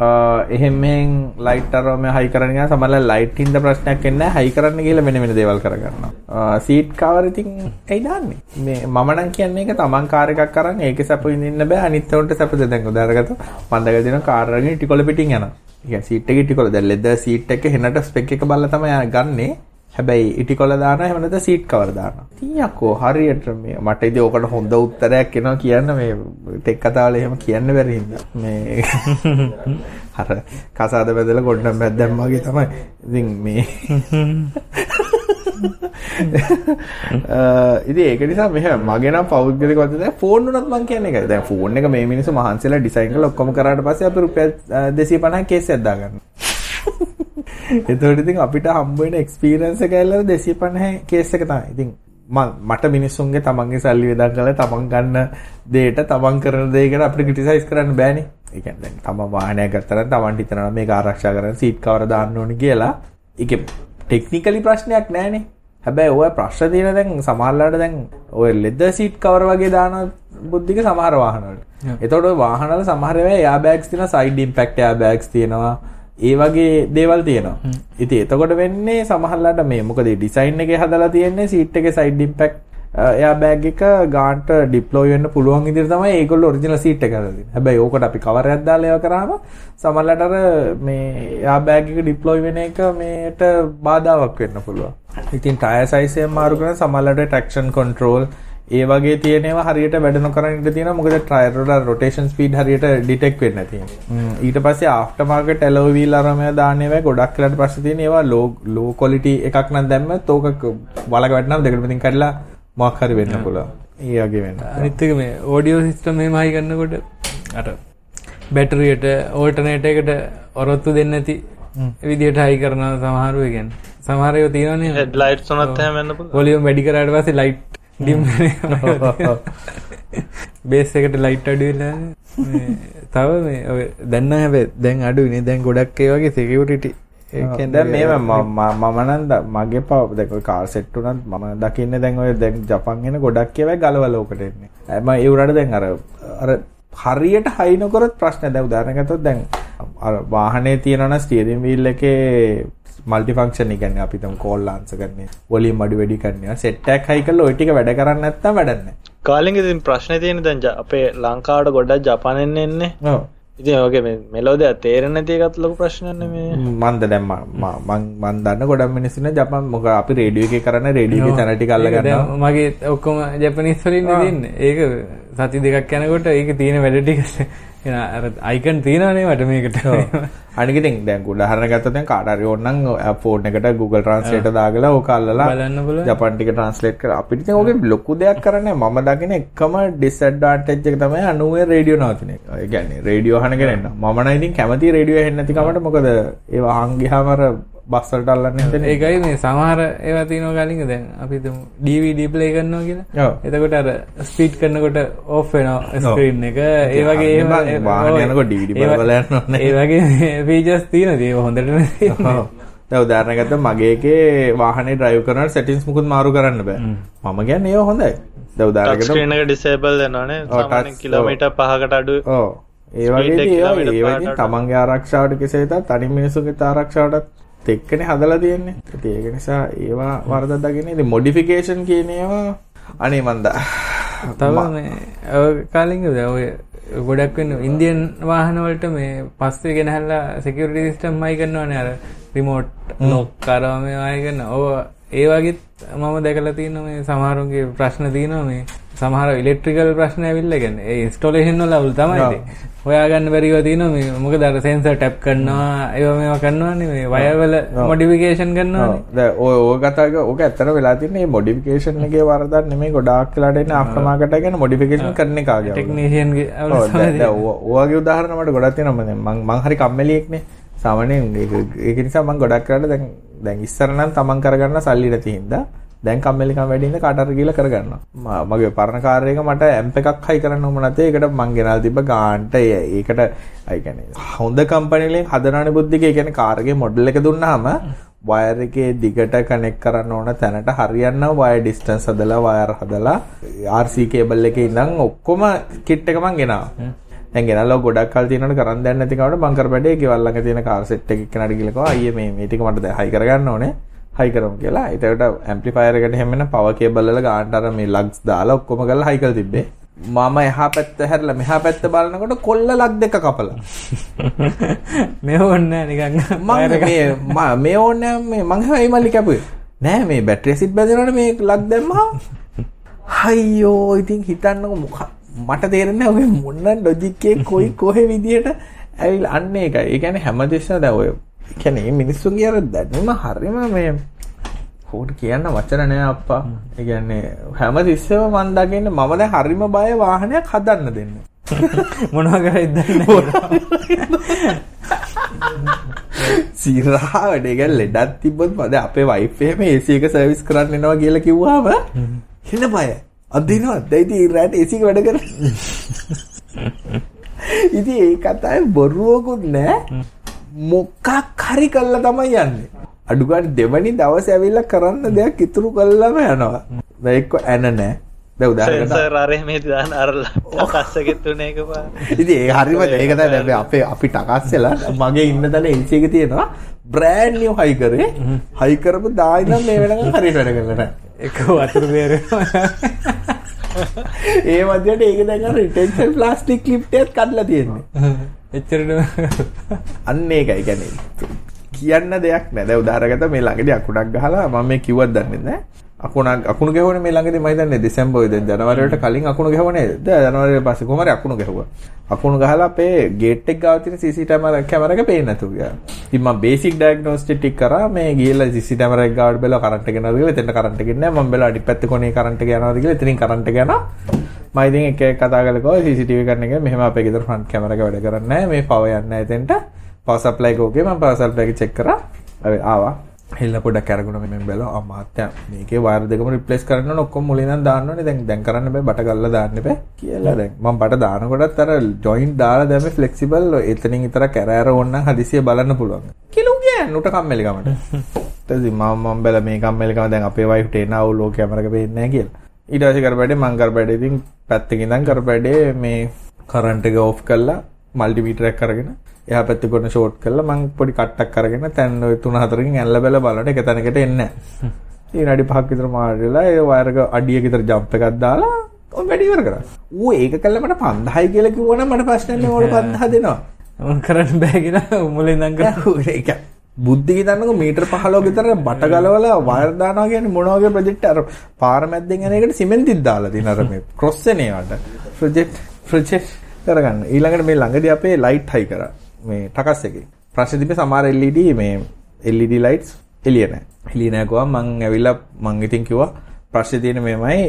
වෙනවා. එහෙම මෙන් ලයිට් අරම හයි කරන ගියා සමහරවල් ලයිට් හින්දා ප්‍රශ්නයක් එන්නේ නැහැ. හයි කරන්න ගිහලා වෙන වෙන දේවල් කරගන්නවා. සීට් කවර් ඉතින් ඇයි දාන්නේ. මේ මම නම් කියන්නේ ඒක තමන් කාර් එකක් අරන් ඒකේ සැප විඳින්න බෑ. අනිත් උන්ට සැපද දැන් උදාහරණකට මන්දක දෙන කාර් අරගෙන ටිකොල පිටින් යනවා. ඉතින් සීට් එකේ ටිකොල දැන් ලෙදර් සීට් එක හෙනට ස්පෙක් එක බලලා තමයි ගන්නේ. හැබැයි ඉටිකොල දානවා එහෙම නැත්නම් සීට් කවර් දානවා. යකෝ හරියට මේ මට ඉතින් ඕකට හොඳ උත්තරයක් එනවා කියන්න මේ ටෙක් කතාවල එහෙම කියන්න බැරි හින්දා. මේ (laughs) අර කසාද බැදලා ගොඩනම් බැද්දම් වගේ තමයි. ඉතින් මේ (laughs) (laughs) ඉතින් ඒක නිසා මෙහෙම මගේ නම් පෞද්ගලික වශයෙන් දැන් ෆෝන් උනත් මම කියන්නේ ඒකයි. දැන් ෆෝන් එක මේ මිනිස්සු මහන්සියලා ඩිසයින් කරලා ඔක්කොම කරාට පස්සේ අපි රුපියල් 250 කේස් එකක් දාගන්නවා. එතකොට ඉතින් අපිට හම්බ වෙන එක්ස්පීරියන්ස් එක ඇල්ලලා 250 කේස් එක තමයි. ඉතින් මට මිනිස්සුන්ගේ තමන්ගේ සල්ලි වෙදන් කරලා තමන් ගන්න දෙයට තමන් කරන දේ ගැන අපිට ක්‍රිටිසයිස් කරන්න බෑනේ. ඒ කියන්නේ දැන් තමන් වාහනයක් ගත්තා නම් තමන්ට හිතනවා මේක ආරක්ෂා කරන්න සීට් කවර දාන්න ඕනේ කියලා. ඒකේ ටෙක්නිකලි ප්‍රශ්නයක් නෑනේ. හැබැයි ඔය ප්‍රශ්න තියෙන දැන් සමහරලාට දැන් ඔය ලෙදර් සීට් කවර් වගේ දාන බුද්ධික සමහර වාහනවල. එතකොට ඔය වාහනවල සමහර ඒවා එයා බෑග්ස් තියෙනවා සයිඩ් ඉම්පැක්ට් එයා බෑග්ස් තියෙනවා. ඒ වගේ දේවල් තියෙනවා. ඉතින් එතකොට වෙන්නේ සමහරලාට මේ මොකද ඩිසයින් එකේ හදලා තියෙන්නේ සීට් එකේ සයිඩ් ඉම්පැක්ට් එයා බෑග් එක ගාන්ට ඩිප්ලොයි වෙන්න පුළුවන් විදිහට තමයි ඒගොල්ලෝ ඔරිජිනල් සීට් එක හදලා දෙන්නේ. හැබැයි ඕකට අපි කවර් එකක් දාලා ඒවා කරාම සමහරවිට අර මේ එයා බෑග් එක ඩිප්ලොයි වෙන එක මේට බාධාවක් වෙන්න පුළුවන්. ඉතින් ටයර් සයිස් එක මාරු කරන සමහරවිට ට්‍රැක්ෂන් කන්ට්‍රෝල් ඒ වගේ තියෙනවා හරියට වැඩ නොකරන ඉඩ තියෙනවා මොකද ටයර් වල රොටේෂන් ස්පීඩ් හරියට ඩිටෙක්ට් වෙන්නේ නැති නිසා. ඊට පස්සේ ආෆ්ටර් මාකට් ඇලොයි වීල් අරමය දාන්න ඒවා ගොඩක් වෙලාට පස්සේ තියෙන ඒවා ලෝ ලෝ ක්වොලිටි එකක් නම් දැම්මත් ඕක වලක වැටෙනවා දෙකට පිටින් කඩලා මොකක් හරි වෙන්න පුළුවන්. ඒ වගේ වෙන්න. අනිත් එක මේ ඕඩියෝ සිස්ටම් එහෙම හයි කරනකොට අර බැටරියට ඕල්ටර්නේටර් එකට ඔරොත්තු දෙන්නේ නැති විදිහට හයි කරනවා සමහරව ඒ කියන්නේ. සමහර ඒවා තියෙනවනේ හෙඩ්ලයිට්ස් උනත් එහෙම වෙන්න පුළුවන්. වොලියුම් වැඩි කරාට පස්සේ ලයිට් ඩිම් බේස් එකට ලයිට් අඩු වෙලා. මේ තව මේ ඔය දැන් නම් හැබැයි දැන් අඩුයිනේ දැන් ගොඩක් ඒ වගේ සිකියුරිටි දැන් මේ මම නම් ද- මගේ පව දැන් කාර් සෙට් උනත් මම දකින්නේ දැන් ඔය දැන් ජපන් එන ගොඩක් ඒවා ගලවල ඕකට එන්නේ. හැම ඒ උරට දැන් අර අර හරියට හයි නොකරොත් ප්‍රශ්න දැන් උදාහරණයක් ගත්තොත් දැන් අර වාහනේ තියෙනවා නම් ස්ටියරින් වීල් එකේ මල්ටි ෆන්ක්ෂන් කියන්නේ අපි තම කෝල් ආන්සර් කරන්නේ වොලියම් අඩු වැඩි කරන්නේ සෙට් එකක් හයි කරලා ওই ටික වැඩ කරන්නේ නැත්නම් වැඩක් නැහැ. කාලිංග ඉතින් ප්‍රශ්නේ තියෙන්නේ දැන් අපේ ලංකාවට ගොඩක් ජපානෙන් එන්නේ. ඔව්. ඉතින් ඔගේ මේ මෙලෝදිය තේරෙන්නේ නැති එකත් ලොකු ප්‍රශ්නයක් නෙමේ. මන්ද දැන් මම මං මන් දන්න ගොඩක් මිනිස්සු ඉන්න ජපන් මොකද අපි රේඩියෝ එකේ කරන්නේ රේඩියෝ එකේ තැන ටික අල්ල ගන්නවා. දැන් මගේ ඔක්කොම ජැපනිස් වලින් දෙන්නේ. ඒක සති දෙකක් යනකොට ඒක තියෙන වැඩ ටික අයිකන් තියෙනවනේ මට මේකට. අනික ඉතින් දැන් උදාහරණ ගත්තොත් දැන් කාට හරි ඕනනම් ෆෝන් එකට Google Translate දාගලා ඕක අල්ලලා. ජපන් ටික ට්‍රාන්ස්ලේට් කර අපිට ඉතින් ඕකේ ලොකු දෙයක් කරන්නේ මම දකින එකම ඩිස්ඇඩ්වාන්ටේජ් එක තමයි 90 රේඩියෝ නවතින එක. ඒ කියන්නේ රේඩියෝ අහන කෙනෙක් නම් මම නම් ඉතින් කැමති රේඩියෝ ඇහෙන්නේ නැති කමට මොකද ඒවා අහන් ගියාම අර බස් වලට අල්ලන්නේ නැතනේ. ඒකයි මේ සමහර ඒවා තියෙනවා කලින්ද දැන් අපි play කරනවා කියලා. ඔව්. එතකොට අර ස්පීඩ් කරනකොට ඕෆ් වෙනවා ස්ක්‍රීන් එක. ඒ වගේ අනේ බං, ඒවා- වාහනේ ඔව්. යනකොට DVD ඒවා- බලලා යන්න ඕනේ. ඒ වගේ (laughs) ෆීචර්ස් තියෙනවා. ඒක හොඳට නෙවෙයි. ඔව්. දැන් උදාහරණයක් ගත්තොත් මගේ එකේ වාහනේ drive කරනකොට settings මුකුත් මාරු කරන්න බෑ. මම කියන්නේ ඒවා හොඳයි. එක ඩිසේබල් touch- කිලෝමීටර් 5කට අඩු ඔව්. ඒ Speed වගේ එක ඒවා කිලෝමීටර් ඒවා පහකට ඉතින් අඩු. තමන්ගේ ආරක්ෂාවට කෙසේ වෙතත් අනිත් මිනිස්සුගේ ආරක්ෂාවටත් එක්කනේ හදලා තියෙන්නේ. ඉතින් ඒක නිසා ඒවා වරදක් දකින්න. ඉතින් මොඩිෆිකේෂන් කියන ඒවා අනේ මන්ද තව මේ ඔය කාලින්ග ඔය ගොඩක් වෙන ඉන්දියන් වාහන වලට මේ පස්සේ ගෙනහැල්ලා සිකියුරිටි සිස්ටම් අය කරනවානේ අර රිමෝට් ලොක් කරා මේ අය කරන. ඔව් ඒ වගේත් මම දැකලා තියෙනවා මේ සමහරුන්ගේ ප්‍රශ්න තියෙනවා මේ සමහර ඉලෙක්ට්‍රිකල් ප්‍රශ්න ඇවිල්ලා කියන්නේ ඒ ඉන්ස්ටෝලේෂන් වල අවුල් තමයි. හොයාගන්න බැරිව තියෙනවා. මේ මොකද අර සෙන්සර් ටැප් කරනවා ඒවා මේවා කරනවානේ මේ වයර් වල මොඩිෆිකේෂන් කරනවානේ. දැන් ඔය ඔය කතාවක ඕක ඇත්තට වෙලා තියෙන්නේ මේ මොඩිෆිකේෂන් එකේ වරදක් නෙමෙයි ගොඩාක් වෙලාට එන්නේ ආෆ්ටර් මාකට් එක ගැන මොඩිෆිකේෂන් කරන එක ආගේ. ටෙක්නීෂියන්ගේ අවුල් ඔව්. තමයි දැන් දැන් ඔය- ඔය වගේ උදාහරණ මට ගොඩක් තියෙනවා. මම මං හරි කම්මැලියෙක්නේ. සාමාන්‍යයෙන් ඒක නිසා මං ගොඩක් කරලා දැන් දැන් ඉස්සර නම් තමන් කරගන්න සල්ලි නැති හින්දා දැන් කම්මැලිකම් වැඩි හින්දා කාට හරි ගිහලා කරගන්නවා. ම- මගේ පරණ කාර් එක මට ඇම්ප් එකක් හයි කරන්න ඕම නැතේ ඒකට මං ගෙනල්ලා තිබ්බ ගාන්ට ඒ- ඒකට අයි කියන්නේ හොඳ කම්පැනි වලින් හදනවනේ බුද්ධික ඒ කියන්නේ කාර් එකේ මොඩල් එක දුන්නාම වයර් එකේ දිගට කනෙක්ට් කරන්න ඕන තැනට හරියන්න වයර් ඩිස්ටන්ස් හදලා වයර් හදලා RC කේබල් එකේ ඉඳන් ඔක්කොම කිට් එක මං ගෙනාවා. දැන් ගෙනල්ලා ගොඩක් කල් තියෙනවට කරන් දැන් නැති කවට මං කරපැඩේ ගෙවල් ළඟ තියෙන කාර් සෙට් එක එක්කනට ගිහලා කිව්වා අයියේ මේ මේ ටික මට දැන් හයි කරගන්න ඕනේ. හයි කරමු කියලා. ඒකට ඇම්ප්ලිෆයර් එකට හැම වෙන පවර් කේබල් වල ගානට අර මේ ලග්ස් දාලා ඔක්කොම කරලා හයි කරලා තිබ්බේ. මම එහා පැත්ත හැරලා මෙහා පැත්ත බලනකොට කොල්ල ලග් දෙක කපලා. (laughs) මේ ඕන්නේ නිකන් මම මේ ම- මේ ඕනේ මේ මං හැමයි මල්ලි කැපුවේ. නෑ මේ බැටරි ඇසිඩ් බැඳෙනවනේ මේ ලග් දැම්මා. අයියෝ ඉතින් හිතන්නකො මොක මට තේරෙන්නේ ඔගේ මොන ලොජික් එකේ කොයි කොහේ විදියට ඇවිල්ලා අන්න ඒකයි. ඒ කියන්නේ හැමදෙස්සම දැන් ඔය කියන්නේ මිනිස්සුන්ගේ අර දැනුම හරිම මේ කෝට කියන්න නෑ අප්පා. ඒ කියන්නේ හැමතිස්සෙම මන් දකින්නේ මම දැන් හරිම බය වාහනයක් හදන්න දෙන්න. (laughs) මොනවා කරයිද දන්නේ සිරහා වැඩේ ගැන ලෙඩක් තිබ්බොත් මද අපේ වයිෆ් එහෙම AC එක සර්විස් කරන්න එනවා කියලා කිව්වම එන්න බය. අදිනවා. දැන් ඉතින් ඉරාට AC එක වැඩ කරන්නේ. (laughs) ඉතින් ඒ කතාවේ බොරුවකුත් නෑ. මොකක් හරි කළා තමයි යන්නේ. අඩු ගන්න දෙවනි දවසේ ඇවිල්ලා කරන්න දෙයක් ඉතුරු කළාම යනවා. දැන් එක්ක ඇන නෑ. දැන් උදාහරණයක් සෙන්සර් අර එහෙම දාන අර කස්සගෙත් තුනේ එකපාර. ඉතින් ඒ හරිම ඒක තමයි දැන් අපේ අපි ටකස්සලා මගේ ඉන්න තැන LC එක තියෙනවා බ්‍රෑන්ඩ් නිව් හයි කරේ හයි කරපු දායි නම් මේ වෙනකන් හරියට වැඩ කරලා නැහැ. එක වතුර බේර (laughs) ඒ මැදට ඒක දැන් අර රිටෙන්ෂන් ප්ලාස්ටික් ක්ලිප් එකත් කඩලා තියෙන්නේ. එච්චරට අන්න ඒකයි කියන්නේ. කියන්න දෙයක් නෑ. දැන් උදාහරණකට මේ ළඟදී අකුණක් ගහලා මම මේ කිව්වත් දන්නේ නැහැ. අකුණක් අකුණු ගැහුවනේ මේ ළඟදී මම හිතන්නේ දෙසැම්බර් දැන් ජනවාරි වලට කලින් අකුණු ගැහුවනේ. දැන් ජනවාරි පස්සේ කොහමද අකුණු ගැහුවා. අකුණු ගහලා අපේ ගේට් එක ගාව තියෙන CCTV කැමරා එක පේන්නේ නැතුව ගියා. ඉතින් මම බේසික් ඩයග්නොස්ටික් කරා මේ ගිහලා CCTV කැමරා එක ගාවට බැලුවා කරන්ට් එක යනවාද කියලා. එතන කරන්ට් එක නෑ. මම බැලුවා අනිත් පැත්තේ කොනේ කරන්ට් එක යනවාද කියලා. එතනින් කරන්ට් එක යනවා. මම ඉතින් එක එක කතා කරලා කිව්වා CCTV කරන එක මෙහෙම අපේ ගෙදර ෆ්‍රන්ට් කැමරා එක වැඩ කරන්නේ නැහැ. මේ පවර් යන්නේ නැහැ එතෙන්ට. පවර් සප්ලයි එක ඕකේ. මම පවර් සප්ලයි එක චෙක් කරා. ආවා. හෙල්ල පොඩක් අරගෙන මම බැලුවා. අමාත්‍ය මේකේ වයර් දෙකම රිප්ලේස් කරන්න ඕන. ඔක්කොම මුලින් ඉඳන් දාන්න ඕනේ. දැන් දැන් කරන්න බෑ. බට ගල්ලා දාන්න බෑ කියලා. දැන් මම බට දානකොටත් අර ජොයින්ට් දාලා දැම්මේ ෆ්ලෙක්සිබල් එතනින් විතර කැරෑර ඕන නම් හදිසිය බලන්න පුළුවන්. කිලු ගියා නුට කම්මැලිකමට ඊට පස්සේ මම මම බැල මේ කම්මැලිකම දැන් අපේ වයිෆ්ට එන අවුල් ඕක කැමරක පේන්නේ නැහැ කියලා. ඊට පස්සේ කරපැඩේ මං කරපැඩේ ඉතින් පැත්තකින් ඉඳන් කරපැඩේ මේ කරන්ට් එක ඕෆ් කරලා මල්ටිමීටර් එකක් අරගෙන එහා පැත්තේ ගොන ෂෝට් කරලා මං පොඩි කට්ටක් අරගෙන තැන් ඔය 3 4කින් ඇල්ල බැල බලන්න එක තැනකට එන්නේ නැහැ. ඊ නඩි පහක් විතර මාරිලා ඒ වයර් එක අඩියක විතර ජම්ප් එකක් දාලා ඔය වැඩි ඉවර කරා. ඌ ඒක කළා මට 5000යි කියලා කිව්වනම් මට ප්‍රශ්න නැහැ ඕකට 5000 දෙනවා. මම කරන්න බෑ කියලා මුලින් ඉඳන් කරා ඒක බුද්ධි හිතන්නකො මීටර් 15 විතර බට ගලවලා වයර් දානවා කියන්නේ මොන වගේ ප්‍රොජෙක්ට් අර පාර මැද්දෙන් යන එකට සිමෙන්තිත් දාලා තියෙන අර මේ ක්‍රොස් එන ඒවාට ප්‍රොජෙක්ට් ප්‍රොජෙක්ට් කරගන්න ඊළඟට මේ ළඟදී අපේ ලයිට් හයි කරා මේ ටකස් එකේ ප්‍රශ්නේ තිබ්බේ සමහර LED මේ LED lights එළිය නැහැ එළිය නැහැ ගෝවා මං ඇවිල්ලා මං ඉතින් කිව්වා ප්‍රශ්නේ තියෙන මේමයි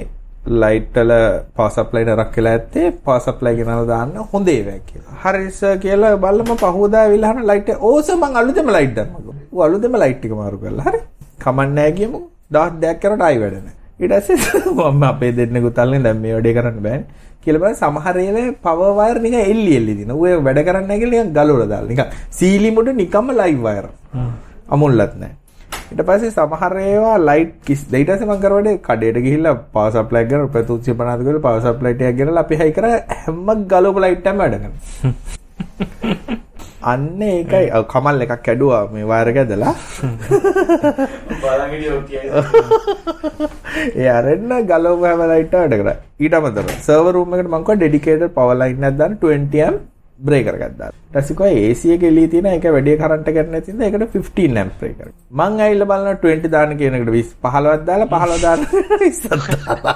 ලයිට් වල පවර් සප්ලයි නරක් වෙලා ඇත්තේ පවර් සප්ලයි ගෙනල්ලා දාන්න හොඳ ඒවාක් කියලා. හරි සර් කියලා බලලම පහුවදා ඇවිල්ලා අහන ලයිට් එක ඕස මං අලුතෙම ලයිට් දැම්මකෝ. ඌ අලුතෙම ලයිට් එක මාරු කරලා. හරි. කමන්නේ නැහැ කියමු. දවස් දෙකක් කරලා ආයි වැඩ නැහැ. ඊට පස්සේ (laughs) මම අපේ දෙන්නෙකුත් අල්ලන්නේ දැන් මේ වැඩේ කරන්න බෑනේ. කියලා බලන්න සමහර ඒවායේ පවර් වයර් නිකන් එල්ලි එල්ලි දින. ඌ වැඩ කරන්නේ නැහැ කියලා නිකන් ගලවලා දාලා. නිකන් සීලින් උඩ නිකම්ම ලයිව් වයර්. අමුල්ලත් නැහැ. ඊට පස්සේ සමහර ඒවා ලයිට් කිස් ඊට පස්සේ මම කරවඩේ කඩේට ගිහිල්ලා පවර් සප්ලයි එක රුපියල් 350 කියලා පවර් සප්ලයි ටිකක් ගෙනලා අපි හයි කරා හැම ගලවපු ලයිට් එකම වැඩ කරනවා. (laughs) අන්න ඒකයි කමල් එකක් කැඩුවා මේ වයර් එක ඇදලා. (laughs) ඒ අරෙන්න ගලවපු හැම ලයිට් වැඩ කරා. ඊට අමතරව සර්වර් රූම් එකට මම කිව්වා ඩෙඩිකේටඩ් පවර් ලයින් එකක් දාන්න 20 amp බ්‍රේකර් එකක් දාන්න. ඊට පස්සේ කිව්වා AC එක එළිය තියෙන එක වැඩි කරන්ට් එකක් නැති නිසා ඒකට 15 amp බ්‍රේකර්. මං ඇවිල්ලා බලනවා 20 දාන්න කියන එකට 20 15ක් දාලා 15 දාන්න (laughs) 20ක් දාලා.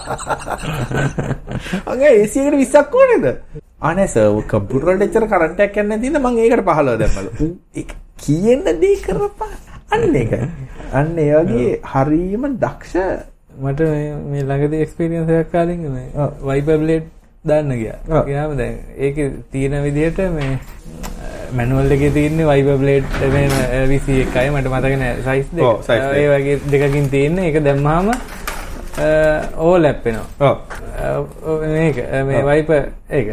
අගේ එකට 20ක් ඕනේද? අනේ සර් කම්පියුටර් වලට එච්චර කරන්ට් එකක් යන්නේ නැති නිසා මං ඒකට 15 දැම්මලු. ඒක කියන දේ කරපන්. අන්න ඒක. අන්න ඒ වගේ හරීම දක්ෂ මට මේ- ළඟදී එක්ස්පීරියන්ස් එකක් කාලින් මේ ඔව්. වයිපර් බ්ලේඩ් දාන්න ගියා. ගියාම දැන් ඒකේ තියෙන විදිහට මේ මැනුවල් එකේ තියෙන්නේ බ්ලේඩ් මේ 21යි මට මතක නෑ සයිස්. ඒ වගේ දෙකකින් තියෙන්නේ. ඒක දැම්මහම ඕ ලැප් වෙනවා. ඔව්. ඔව්, මේක මේ වයිපර් ඒක.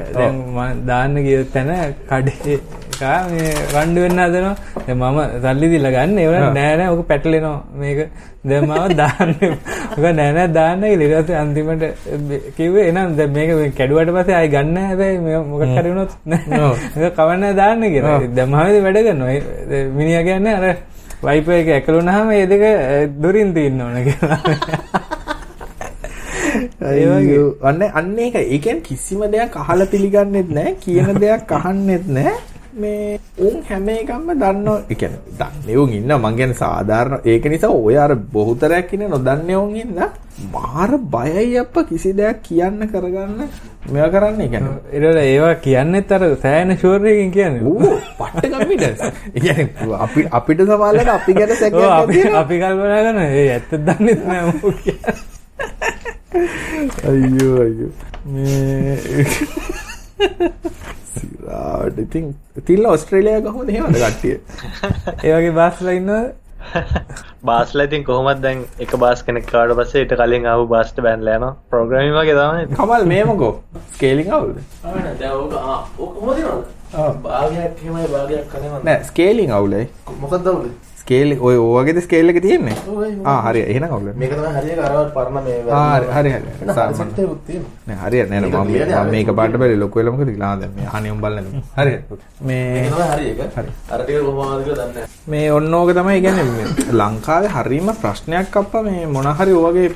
දාන්න ගිය තැන කඩේ එකා මේ රණ්ඩු වෙන්න හදනවා. දැන් මම සල්ලි දීලා ගන්න. ඒව. නෑ නෑ ඔක පැටලෙනවා. මේක දැන් මම දාන්න. ඔක නෑ නෑ දාන්න කියලා ඊට පස්සේ අන්තිමට කිව්වේ එහෙනම් දැන් මේක කැඩුවට පස්සේ ආයි ගන්න හැබැයි මේ මොකක් හරි වුණොත් නෑ. ඒක (laughs) කවන්න දාන්න කියලා. දැන් මම වැඩ කරනවා. ඒ- මිනිහා කියන්නේ අර වයිපර් එක ඇකලුනහම මේ දෙක දුරින් තියෙන්න ඕන කියලා. ඒ (laughs) අන්න අන්න ඒක. ඒ කියන්නේ කිසිම දෙයක් අහලා පිළිගන්නෙත් නැහැ කියන දෙයක් අහන්නෙත් නැහැ. මේ උන් හැම එකක්ම දන්නෝ ඒ කියන්නේ දන්නේ උන් ඉන්නවා. මං කියන්නේ සාධාරණ. ඒක නිසා ඔය අර බොහෝතරයක් ඉන්නේ නොදන්නේ උන් ඉන්න. මාර බයයි අප්ප කිසි දෙයක් කියන්න කරගන්න. මේවා කරන්නේ කියන්නේ. ඒරල ඒවා කියන්නෙත් අර සෑන ශෝර්යකින් කියන්නේ. ඌ පට්ට කම්පිටන්ස් ඒ කියන්නේ අපි අපිට සමාලට අපි ගැන සැකයක් අපි කල්පනා කරන ඒ ඇත්ත දන්නෙත් නෑ මොකෝ කියන්නේ. අයියෝ අයියෝ මේ සිරාට ඉතින් තිල්ල ඔස්ට්‍රේලියාව කොහොමද එහෙමද කට්ටිය ඒ වගේ බාස්ලා ඉන්නවද බාස්ලා ඉතින් කොහොමත් දැන් එක බාස් කෙනෙක් කාට පස්සේ ඊට කලින් ආපු බාස්ට බෑන්ලා යනවා ප්‍රෝග්‍රෑමින් වගේ තමයි කමල් මේමකෝ ස්කේලිං අවුල්ද ඕක හොදිනවද ආ. භාගයක් එහෙමයි භාගයක් කනවද නෑ ස්කේලිං අවුලයි මොකක්ද අවුල ස්කේල් ඔය ඕවගේද ස්කේල් එක තියෙන්නේ? ආ හරි එහෙනම් ඔවුල මේක තමයි හරියට අර පරණ මේ හරි හරි හරි. සාමාන්‍ය. සෙට් එකක් තියෙනවා. නෑ හරි නෑ නෑ මම නේ, මේක පාට බැලි ලොකු වෙලා මොකද කියලා දැන් මේ අහන්නේ උඹ බලන්නේ. හරි. මේ මේක තමයි හරි එක. හරි. අර ටික කොහොමද කියලා දන්නේ නැහැ මේ ඔන්න ඕක තමයි කියන්නේ ලංකාවේ හරීම ප්‍රශ්නයක් අප්පා. මේ මොන හරි ඔයගේ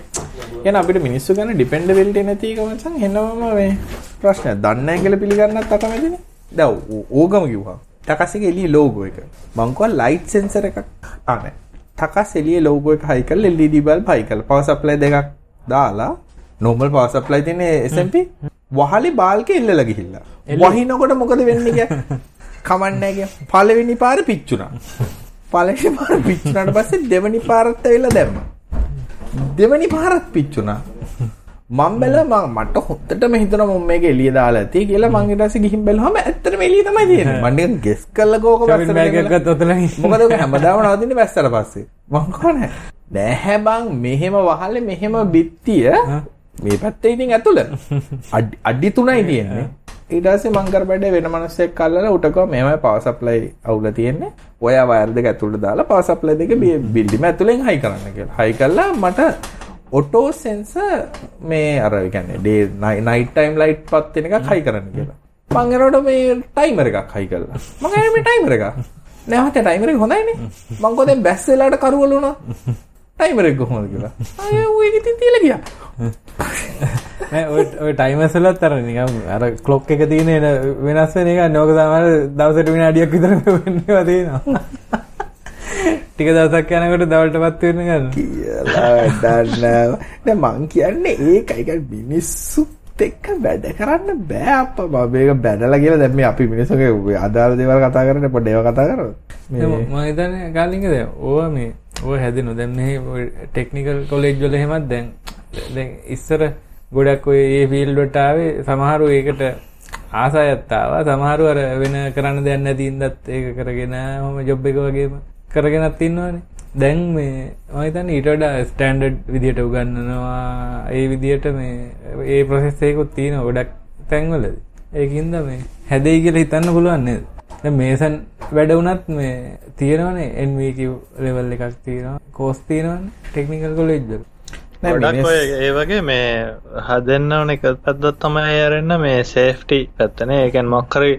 කියන අපිට මිනිස්සු ගැන ඩිපෙන්ඩබිලිටි නැති එක මචං එනවම මේ ප්‍රශ්නයක් දන්නේ නැහැ කියලා පිළිගන්නත් අකමැතිනේ. දැන් ඕගම කිව්වා ටකස් එකේ එළියේ ලෝගෝ එක. මං කිව්වා ලයිට් සෙන්සර් එකක්. ආ නෑ. ටකස් එළියේ ලෝගෝ එක හයි කරලා LED බල්බ් හයි කරලා. පවර් සප්ලයි දෙකක් දාලා normal power supply තියෙන SMP වහලේ බාල්කේ එල්ලලා ගිහිල්ලා. වහිනකොට මොකද වෙන්නේ කිය? කමන්නේ කිය. පළවෙනි පාර පිච්චුණා. පළවෙනි පාර පිච්චුණාට පස්සේ දෙවෙනි පාරත් ඇවිල්ලා දැම්මා. දෙවෙනි පාරත් පිච්චුණා මම බැලුවා මම මට හොත්තටම හිතුණා මම මේක එළිය දාලා ඇති කියලා මං ඊට පස්සේ ගිහින් බැලුවාම ඇත්තටම එළිය තමයි තියෙන්නේ. මම නිකන් ගෙස් කරලා කෝක එකක් ගත්ත ඔතන මොකද ඔක හැමදාම නවතින්නේ වැස්සට පස්සේ. මං කෝනේ නෑ. බං මෙහෙම වහලේ මෙහෙම බිත්තිය මේ පැත්තේ ඉතින් ඇතුළ. අඩි- තුනයි තියෙන්නේ. ඊට පස්සේ මං කර බඩේ වෙන මිනිස්සෙක් අල්ලලා උටකව මෙහෙමයි පවර් සප්ලයි අවුල තියෙන්නේ. ඔය වයර් දෙක ඇතුළට දාලා පවර් සප්ලයි දෙක බිල්ඩිම ඇතුලෙන් හයි කරන්න කියලා. හයි කළා මට ඔටෝ සෙන්සර් මේ අර ඒ කියන්නේ ඩේ නයිට් ටයිම් ලයිට් පත් වෙන එකක් හයි කරන්න කියලා. මං එනකොට මේ ටයිමර් එකක් හයි කළා. මං ඇයි මේ ටයිමර් එක. නෑ මට ටයිමර් එක හොඳයිනේ. මං කොහෙද බැස් වෙලාට කරවල වුණා. ටයිමර් එක කොහොමද කියලා. අය ඌ ඒක ඉතින් තියලා ගියා. නෑ ඔය ඔය ටයිමර්ස් වලත් අර නිකන් අර ක්ලොක් එක තියෙන එන වෙනස් වෙන එක නෝක සමහර දවසට විනාඩියක් විතර වෙන්නේවා තියෙනවා. ටික දවසක් යනකොට දවල්ටපත් වෙන්න ගන්න. කියලා වැඩක් නෑ දැන් මං කියන්නේ ඒකයි. කියන්නේ මිනිස්සුත් එක්ක වැඩ කරන්න බෑ අප්පා. මම මේක බැනලා කියලා දැන් මේ අපි මිනිස්සුගේ අදාළ දේවල් කතා කරන්නේ පොඩ්ඩ ඒවා කතා කරමු. මේ මම හිතන්නේ කාලින්ගද ඕවා මේ ඕව හැදෙනු දැන් මෙහි ටෙක්නිකල් කොලෙජ් වල එහෙමත් දැන් දැන් ඉස්සර ගොඩක් ඔය ඒ ෆීල්ඩ් වලට ආවේ සමහරු ඒකට ආසයත් ආවා. සමහරු අර වෙන කරන්න දෙයක් නැති ඉඳත් ඒක කරගෙන ඔහම ජොබ් එක වගේම කරගෙනත් ඉන්නවනේ. දැන් මේ මම හිතන්නේ ඊට වඩා ස්ටෑන්ඩඩ් විදියට උගන්වනවා. ඒ විදියට මේ ඒ ප්‍රොසෙස් එකකුත් තියෙනවා ගොඩක් තැන්වලදී. ඒකින්ද මේ හැදෙයි කියලා හිතන්න පුළුවන් නේද? දැන් මේසන් වැඩ වුණත් මේ තියෙනවනේ NVQ ලෙවල් එකක් තියෙනවා. කෝස් තියෙනවනේ. ටෙක්නිකල් කොලෙජ් වල. නෑ ගොඩක් ඔය ඒ වගේ මේ හදන්න ඕන එක පැත්තත් තමයි ඇරෙන්න මේ සේෆ්ටි පැත්තනේ ඒකෙන් මොක්කරි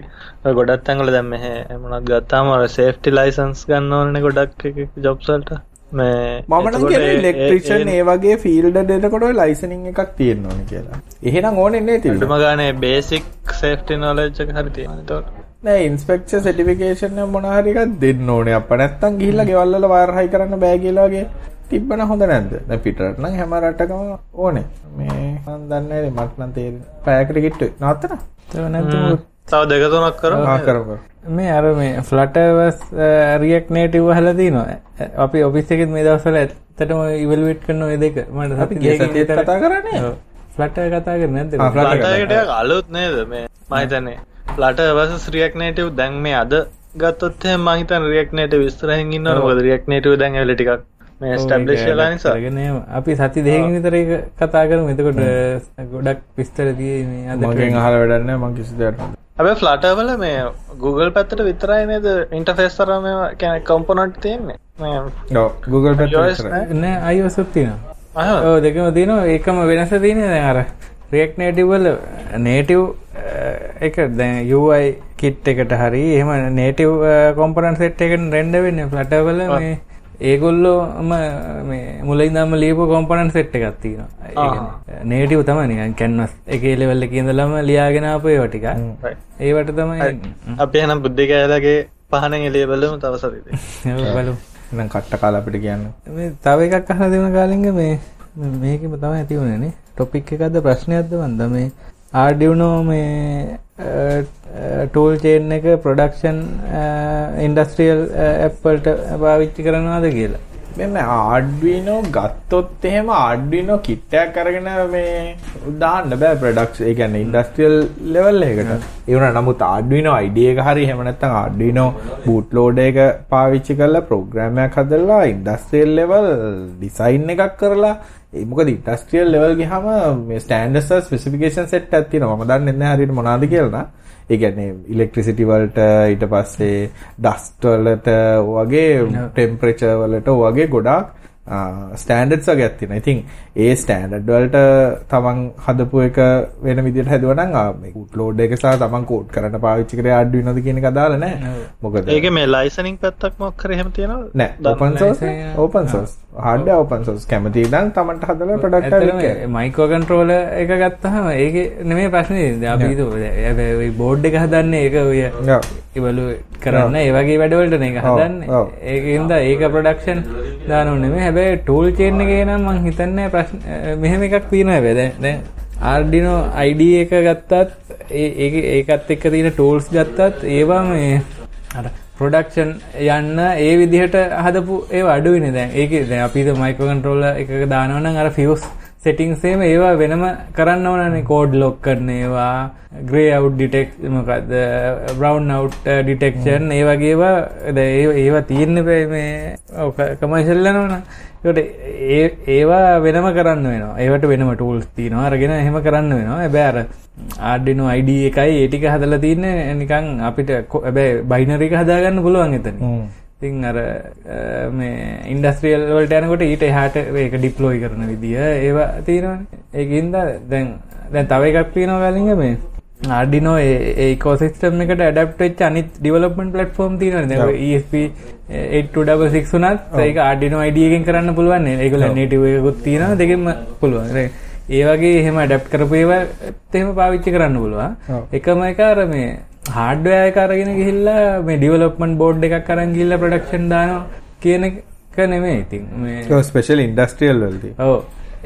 ගොඩත් ඇඟල දැම් මෙහ එමනත් ගත්තාම සේෆ්ටි ලයිසන්ස් ගන්න ඕන ගොඩක් ජොබ්සල්ට මේ මම නම් එතකොට කියන්නේ ඒ- වගේ ෆීල්ඩ් දෙනකොට ඔය ලයිසනින් එකක් තියෙන්න ඕනේ කියලා. එහෙනම් ඕනේ නේ තිබුණා. අඩුම ගානේ බේසික් සේෆ්ටි නොලෙජ් එක හරි තියෙනවා එතකොට නෑ ඉන්ස්පෙක්චර් සර්ටිෆිකේෂන් එක මොන හරි එකක් දෙන්න ඕනේ අප්පා. නැත්තම් ගිහිල්ලා ගෙවල් වල වයර් හයි කරන්න බෑ කියලා වගේ තිබ්බන හොඳ නැද්ද? දැන් පිටරට නම් හැම රටකම ඕනේ. මේ මම දන්නේ නෑ මට නම් තේරෙන්නේ. පැයකට කිට්ටුයි. නවත්තන? ඒක නැත්නම් තව දෙක තුනක් කරමු ආ කරමු. මේ අර මේ ෆ්ලටර්වස් රියක් නේටිව් හලා තිනවා අපි ඔෆිස් එකෙත් මේ දවස්වල ඇත්තටම ඉවලුවේට් කරන ඔය දෙක මට අපි ගිය සතියේත් කතා කරන්නේ. ෆ්ලටර් කතා කරන්නේ නැද්ද Flutter ලටයකට අලුත් නේද මේ මහිතන්නේ ලට වස රියක් නේටව් දැන් මේ අද ගත්තොත් මහිතන් රියක් නේට විස්තරහෙන් ඉන්න මොද රියක් නේටව දැන් ඇල ටිකක් මේ ස්ටබ්ලිශ් ලා නිසා. ඒම. අපි සති දෙකකින් විතර ඒක කතා කරමු. එතකොට ගොඩක් විස්තර තියෙයි මේ අද මගෙන් අහලා වැඩක් නෑ මං කිසි දෙයක්. හැබැයි ෆ්ලටර්වල මේ Google පැත්තට විතරයි නේද ඉන්ටර්ෆේස් තරම කියන්නේ කම්පොනන්ට් තියෙන්නේ? මේ ඔව් Google පැත්ත iOS විතරයි. නෑ? iOS උත් තියෙනවා. ඔව් දෙකම තියෙනවා. ඒකම වෙනස තියෙන්නේ දැන් අර React Native වල native එක දැන් UI kit එකට හරි එහෙම native component set එකට render වෙන්නේ Flutter වල මේ ඒගොල්ලෝම මේ මුලින්දම ලියපු කොම්පොනන්ට් සෙට් එකක් තියෙනවා. ඒ කියන්නේ native තමයි නිකන් canvas එකේ level එකේ ඉඳලම ලියාගෙන ආපු ඒවා ටික. ඒවට තමයි අපි එහෙනම් බුද්ධි කෑලගේ පහනෙන් එළිය (laughs) බලමු තව සතියේ බලමු. නම් කට්ට කාලා අපිට කියන්න. මේ තව එකක් අහලා දෙන කාලින්ග මේ මේකෙම තමයි ඇති වුණේ නේ. ටොපික් එකක්ද ප්‍රශ්නයක්ද මන්ද මේ Arduino මේ ටූල් චේන් එක ප්‍රොඩක්ෂන් ඉන්ඩස්ට්‍රියල් ඇප් වලට පාවිච්චි කරනවාද කියලා. මෙන්න Arduino ගත්තොත් එහෙම kit එකක් අරගෙන මේ දාන්න බෑ ප්‍රොඩක්ට්ස් ඒ කියන්නේ ඉන්ඩස්ට්‍රියල් ලෙවල් එකකට. ඒ වුණා නමුත් Arduino ID එක හරි එහෙම නැත්නම් Arduino boot loader එක පාවිච්චි කරලා ප්‍රෝග්‍රෑම් එකක් හදලා ඉන්ඩස්ට්‍රියල් ලෙවල් ඩිසයින් එකක් කරලා මොකද ඉන්ඩස්ට්‍රියල් ලෙවල් ගියාම මේ ස්ටෑන්ඩර්ඩ්ස් සහ ස්පෙસિෆිකේෂන් සෙට් එකක් තියෙනවා. මම දන්නේ නැහැ හරියට මොනවද කියලා. ඒ කියන්නේ ඉලෙක්ට්‍රිසිටි වලට ඊට පස්සේ ඩස්ට් වලට වගේ ටෙම්පරේචර් වලට වගේ ගොඩාක් ස්ටෑන්ඩඩ්ස් වගේක් තියෙනවා. ඉතින් ඒ ස්ටෑන්ඩඩ් වලට තමන් හදපු එක වෙන විදිහට හැදුවා නම් මේ ලෝඩ් එක සහ තමන් කෝඩ් කරන්න පාවිච්චි කරේ Arduino කියන එක අදාළ නැහැ. මොකද? ඒක මේ ලයිසනින් පැත්තක් මොකක් කරේ එහෙම තියෙනවද? නෑ open sauce open sauce hardware open sauce කැමති නම් තමන්ට හදලා ප්‍රොඩක්ට් මයිකෝ කන්ට්‍රෝල එක. ගත්තහම ඒක නෙමේ ප්‍රශ්නේ අපි බෝඩ් එක හදන්නේ ඒක ඔය ඉවලු කරන්න. ඒවගේ වැඩවලට එක හදන්න. ඔව්. ඒකන්ද ඒක ප්‍රඩක්ෂන් දානුනෙම හැබැයි ටූල් චේන්න එක නම් මං හිතන්න ප්‍රශ්න මෙහෙම එකක් තියෙන වැද ආර්ඩිනෝ අයිඩ එක ගත්තත් ඒ ඒකත් එක්ක තියෙන ටූල්ස් ගත්තත් ඒවා මේ ප්‍රොඩක්ෂන් යන්න ඒ විදිහට හදපු ඒ අඩුවන දැන්. ඒක දැන් අපිට මයිකෝ කන්ට්‍රෝල එක දානවනම් අර ෆියස් සෙටිංසේම ඒවා වෙනම කරන්න ඕනනේ කෝඩ් ලොක් කරන ඒවා ග්‍රේ අව් ඩිටෙක් මොකක්ද බ්‍රවන්් අව් ඩිටෙක්ෂන් ඒ වගේවා ඒවා තියන්න පේ මේ කමශල්ලනවන ට ඒවා වෙනම කරන්න වෙනවා. ඒවට වෙනම ටූල්ස් තියනවා. අරගෙන එහෙම කරන්න වෙනවා. ඇබෑර ආඩිනු අයිඩ එකයි ඒටික හදල තියන්න නිකං අපිට ඇබැයි බයිනරික හදාගන්න පුළුවන් එතන තින් අර මේ ඉන්ඩස්ට්‍රියල් වලට යනකොට ඊට එහාට ඒක ඩිප්ලෝයි කරන විදිහ ඒවා තියෙනවන. ඒකින්ද දැන් දැන් තව එකක් තියෙනවා වැලිග මේ ආඩිනෝ ඒ කෝසිස්ටම් එකට ඇඩප්ටච් අනිත් ඩිවලපමෙන්ට පලට්ෆෝම් තියන ESP 826 වනත් ඒක ආඩිනෝ අයිඩියගෙන් කරන්න පුළුවන් ඒකල නේටවකුත් තියෙන දෙකෙම පුළුවන්. ඒ වගේ එහෙම ඩැප් කරපු ඒවා එහෙම පාවිච්චි කරන්න පුළුවන්. එකම එකර මේ හාඩ්වෑ කරගෙන ගිහිල්ලා මේ ඩිවලොප්මන් බෝඩ් එකක් කරන් ගිල්ල ප්‍රඩක්ෂන් දාන කියන එක නෙමේ ඉතින් ස්පෙෂල් ඉන්ඩස්ට්‍රියල් වලදී ඔව.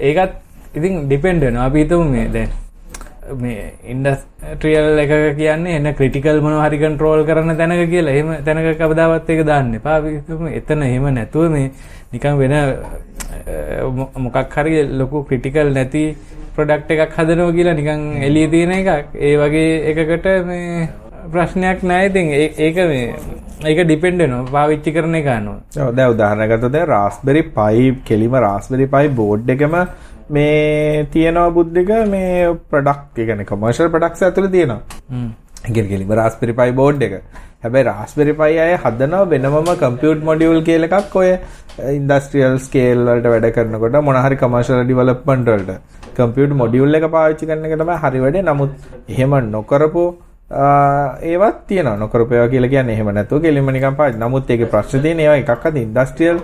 ඒකත් ඉතින් ඩිපෙන්ඩන අපිතුම මේ දැන් මේ ඉන්ඩස්ට්‍රියල් එක කියන්නේ එන්න ක්‍රටිකල් මොන හරි කන්ට්‍රෝල් කරන තැනක කියලා. එහෙම තැනක කවදාවත් එක දාන්න පාවිතුම එතන එහෙම නැතුව මේ නිකම් වෙන මොකක් හරි ලොකු ක්‍රටිකල් නැති ප්‍රොඩක්් එකක් හදනව කියලා නිකං එලිය තියෙන එකක්. ඒ වගේ එකකට මේ ප්‍රශ්නයක් නෑතින් ඒක මේ ඒක ඩිපෙන්ඩනවා පාවිච්චි කරන එකන්නවා ඔව් දැන් උදාහරණයක් ගත්තොත් දැන් රාස්බෙරි පයි කෙලිම රාස්බෙරි පයි බෝඩ් එකම මේ තියෙනවා බුද්ධික මේ ප්‍රොඩක්ට් ඒ කියන්නේ කමර්ෂල් ප්‍රොඩක්ට්ස් ඇතුලේ තියෙනවා. ඉගෙන කෙලිම රාස්බෙරි පයි බෝඩ් එක. හැබැයි රාස්බෙරි පයි අය හදනවා වෙනමම කම්පියුටර් මොඩියුල් කියලා එකක් ඔය ඉන්ඩස්ට්‍රියල් ස්කේල් වලට වැඩ කරනකොට මොන හරි කමර්ෂල් ඩිවලොප්මන්ට් වලට කම්පියුටර් මොඩියුල් එක පාවිච්චි කරන එක තමයි හරි වැඩේ. නමුත් එහෙම නොකරපු ඒවත් තියෙනවා නොකරපු ඒවා කියලා කියන්නේ එහෙම නැතුව කෙලින්ම නිකන් පාවිච්චි. නමුත් ඒකේ ප්‍රශ්නේ තියෙන ඒවා එකක්වත් ඉන්ඩස්ට්‍රියල්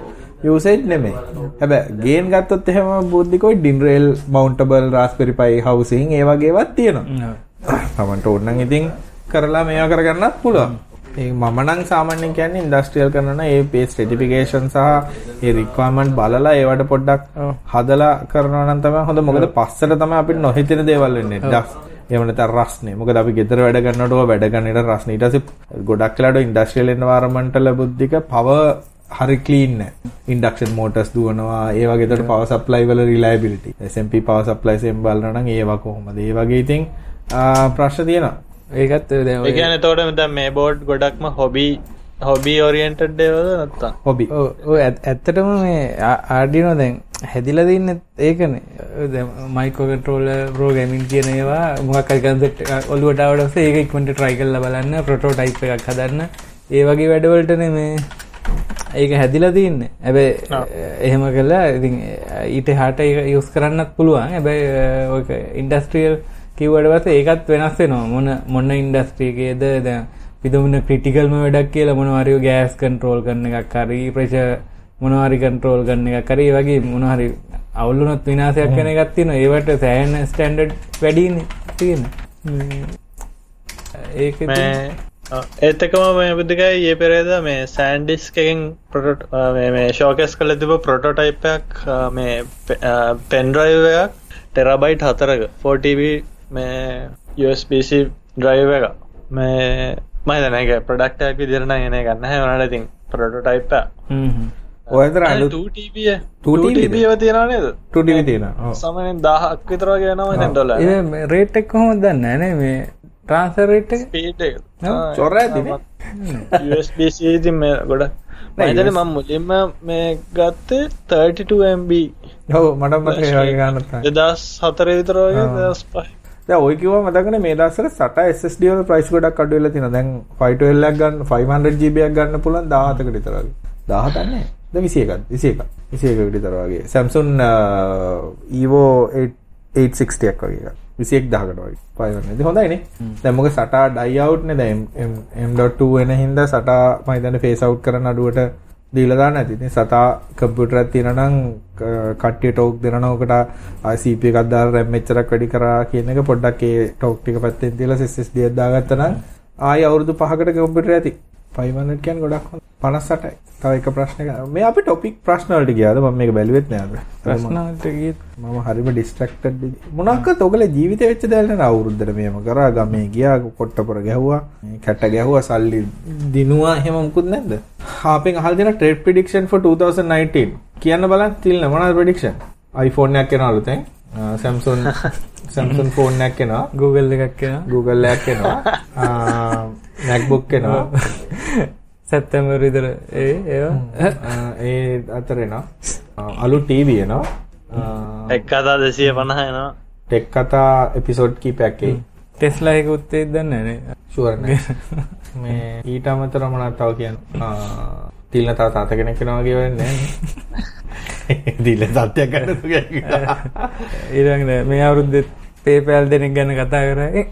යූසේජ් නෙමෙයි. හැබැයි ගේන් ගත්තොත් එහෙම බුද්ධිකෝයි DIN rail mountable Raspberry Pi housing ඒ වගේ ඒවාත් තියෙනවා. තමන්ට ඕන නම් ඉතින් කරලා මේවා කරගන්නත් පුළුවන්. ඒ මම නම් සාමාන්‍යයෙන් කියන්නේ ඉන්ඩස්ට්‍රියල් කරනවා ඒ පේ ස්පෙસિෆිකේෂන් සහ ඒ රික්වයර්මන්ට් බලලා ඒවට පොඩ්ඩක් හදලා කරනවා නම් තමයි හොඳ. මොකද පස්සට තමයි අපිට නොහිතෙන දේවල් වෙන්නේ. නැත්නම් රස්නේ. මොකද අපි ගෙදර වැඩ ඕවා වැඩ ඊට රස්නේ. ඊට පස්සේ ගොඩක් වෙලාවට ඉන්ඩස්ට්‍රියල් එන්වයරන්මන්ට් වල බුද්ධික පවර් හරි ක්ලීන් නෑ. ඉන්ඩක්ෂන් මෝටර්ස් දුවනවා. ඒ වගේ ඒතර පවර් සප්ලයි වල රිලයබිලිටි. SMP එකෙන් බලනවා නම් ඒවා කොහොමද? ඒ වගේ ඉතින් ප්‍රශ්න තියෙනවා. ඒකත් දැන් ඔය- ඒකන තෝට මෙත මේ බෝඩ් ගොඩක්ම හොබී හොබී ඔරියන්ටඩ් දේවද නත්තා හොබි. ඇත්- ඇත්තටම මේ ආඩිනෝ දැන් හැදිලා තින්න ඒකනේ. මයිකෝ කන්ට්‍රෝල ප්‍රෝගමින් කියන ඒවා මොකක් කන්සෙට් ඔලුවට අවඩස ඒක ඉක්මට ට්‍රයි කරලා බලන්න ප්‍රොටෝ ටයිප් එකක් හදන්න. ඒ වගේ වැඩවලටන මේ ඒක හැදිලා තින්න. ඇබැ එහෙම කලා ඉතින් ඊට හට යුස් කරන්නත් පුළුවන්. ඇබැයි ඔක ඉන්ඩස්ට්‍රියල් කිව්වට පස ඒකත් වෙනස් වෙනවා. මොන මොන්න ඉන්ඩස්ට්‍රීකේද දැ පිදුමන ක්‍රටිකල්ම වැඩක් කියලා මොනවාරයෝ ගෑස් කන්ට්‍රෝල් කරන එකක් හරි ප්‍රශ මොනවාරි කන්ට්‍රෝල් කරන එක කරේ වගේ මොනහරි අවුල්ලුනොත් විනාසයක් කන එකත් තියෙන ඒවට සෑන ස්ටන්ඩඩ් වැඩීන තියෙන ඒක ඒත්තකම මේ බුද්ධකයි ඒ පෙරේද මේ සෑන්ඩිස් එකෙන් පොටොට මේ ෂෝකස් කල තිබ ප්‍රොටෝටයිපයක් මේ පෙන්ඩ්‍රයිවයක් ටෙරබයිට් හතරක 4TV මේ USBC ඩ්‍රයිව එක මේ මයි දැනක ප්‍රඩක්ටයක් විදිරණ එන ගන්න වනට ඉතින් ප්‍රොටෝටයිප හ්ම් හ්ම්. ඔය අතර අලුත් 2TB 2TB ද? තියෙන නේද? 2TV තියෙනවා. ඔව්. සමයෙන් දහක් විතරගේ නම තැන්ටොල ඒ රේට් එක් කොහොමද දන්න නේ? මේ ට්‍රන්සර් රේට් එක? පීට චොර මේ ගොඩ මයිතන මම මුලින්ම මේ ගත්තේ 32MB ඔව් මට මතක ඒ වගේ ගන්නත් තමයි. දෙදස් හතර විතරෝගේ. දස් පහ දැන් ඔය කිව්වා මතකනේ මේ දවස්වල SATA SSD වල ප්‍රයිස් ගොඩක් අඩු වෙලා තියෙනවා. දැන් 512 එකක් ගන්න 500 GB එකක් ගන්න පුළුවන් 17කට විතර වගේ. 17ක් නේ. දැන් 21ක් 21ක් 21ක විතර වගේ. Samsung uh, Evo 8 860 එකක් වගේ එකක්. 21000කට වගේ. 500. ඉතින් හොඳයිනේ. දැන් මොකද SATA die out නේ දැන් M- M- M.2 එන හින්දා SATA මම හිතන්නේ face out කරන අඩුවට දීලා දාන්න ඇති. ඉතින් SATA කම්පියුටර් එකක් තියෙනවා නම් කට්ටිය ටෝක් දෙනවා ඔකට ආ CPU එකක් දාලා RAM මෙච්චරක් වැඩි කරා කියන එක පොඩ්ඩක් ඒ ටෝක් ටික පැත්තෙන් තියලා SSD එකක් දාගත්තා නම් ආයි අවුරුදු 5කට කම්පියුටර් ඇති. 500 කියන්නේ ගොඩක් හොඳ. 58යි. තව එක ප්‍රශ්නයක්. මේ අපි ටොපික් ප්‍රශ්න වලට ගියාද? මම මේක බැලුවෙත් නෑ අද. ප්‍රශ්නවලට ගියත් මම හරිම ඩිස්ට්‍රැක්ටඩ් මොනක්වත් ඔගලේ ජීවිතේ වෙච්ච දේවල් නේද අවුරුද්දට මේම කරා ගමේ ගියා කොට්ටපොර ගැහුවා කැට ගැහුවා සල්ලි දිනුවා. එහෙම මුකුත් නැද්ද? ආපෙන් අහලා දෙන ට්‍රේඩ් ප්‍රෙඩික්ෂන් for 2019 කියන්න බලන්න තිල්න මොනවද ප්‍රෙඩික්ෂන් iPhone එකක් එනවලු දැන් Samsung Samsung phone එකක් එනවා. Google එකක් කෙනා Google එකක් එනවා MacBook එනවා. (laughs) සැත්තැම්බර් විතර. ඒ ඒවා? ඒ අතර එනවා. අලුත් TV එනවා. එක් කතා දෙසිය පණහයනවා ටෙක් කතා එපිසෝඩ් කීපයක් එයි ටෙස්ලා එක උත්තේ දන්නනේ ෂුවර් නෑ. (laughs) මේ ඊට අමතරව මොනවද තව කියන්න? තිල්න තව තාත කෙනෙක් වෙනවා වගේ වෙන්නේ නෑ (laughs) තිල්න සත්‍යයක් ගන්න ඊළඟට මේ අවුරුද්දෙත් පේපෑල් දෙනෙක් ගැන කතා කරයි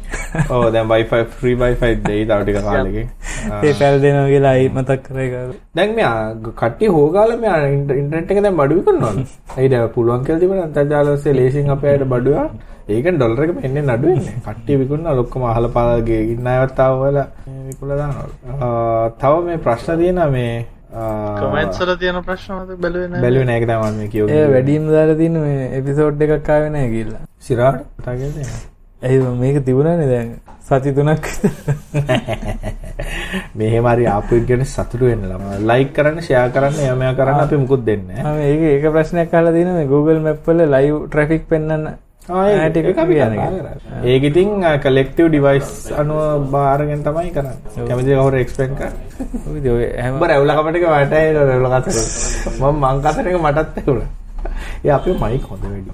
ඕ දැන් Wi-Fi free Wi-Fi දෙයි තව ටික (laughs) කාලෙකින් (laughs) ආ. පේපෑල් දෙනවා කියලා අයි මතක් කරයි කරු දැන් මේ ආ කට්ටිය හොගාලා මේ ආ ඉන්ටර්නෙට් එක දැන් බඩු විකුණනවලු. (laughs) ඇයි දැන් පුළුවන් කියලා තිබුණා අන්තර්ජාල ඔස්සේ ලේසියෙන් අපේ අයට බඩුවා. ඒකෙන් ඩොලර් එක එන්නේ නඩු වෙන්නේ. කට්ටිය විකුණනවා ඔක්කොම අහලා පාලගේ ඉන්න අයවත් ආව වල විකුණලා දානවලු. ආ, තව මේ ප්‍රශ්න තියෙනවා මේ ආ, කමෙන්ත්සල තියෙන ප්‍රශ්නමත බැලුවෙන බැලුවේ නෑ ඒක තමයි මම ඒ කියුවේ. වැඩියම් දාලා තියෙන මේ එපිසෝඩ් එකක් ආවේ නැහැ කියලා සිරාට කරන්නේ. ඇයි මේක තිබුණානේ දැන් සති තුනක් (laughs) මෙහෙම හරි ආපු එක ගැන සතුටු වෙන්න ළමයි. ලයික් කරන්න, ෂෙයා කරන්න, එයා මෙයා කරන්න අපි මුකුත් දෙන්නේ. මම ඒක ප්‍රශ්නයක් අහලා තියෙනවා මේ Google Map වල live traffic ඉතින් කලෙක්ටිව් ඩිවයිස් අනුව බාරගෙන තමයි කරන්නේ. ඔය ඉතින් ඔය හැම උඹ රැවුල කපට එක මට ඇහෙන රැවුල කතර. මම මං එක මටත් ඇහුණා. ඒ අපේ මයික් හොඳ වැඩි.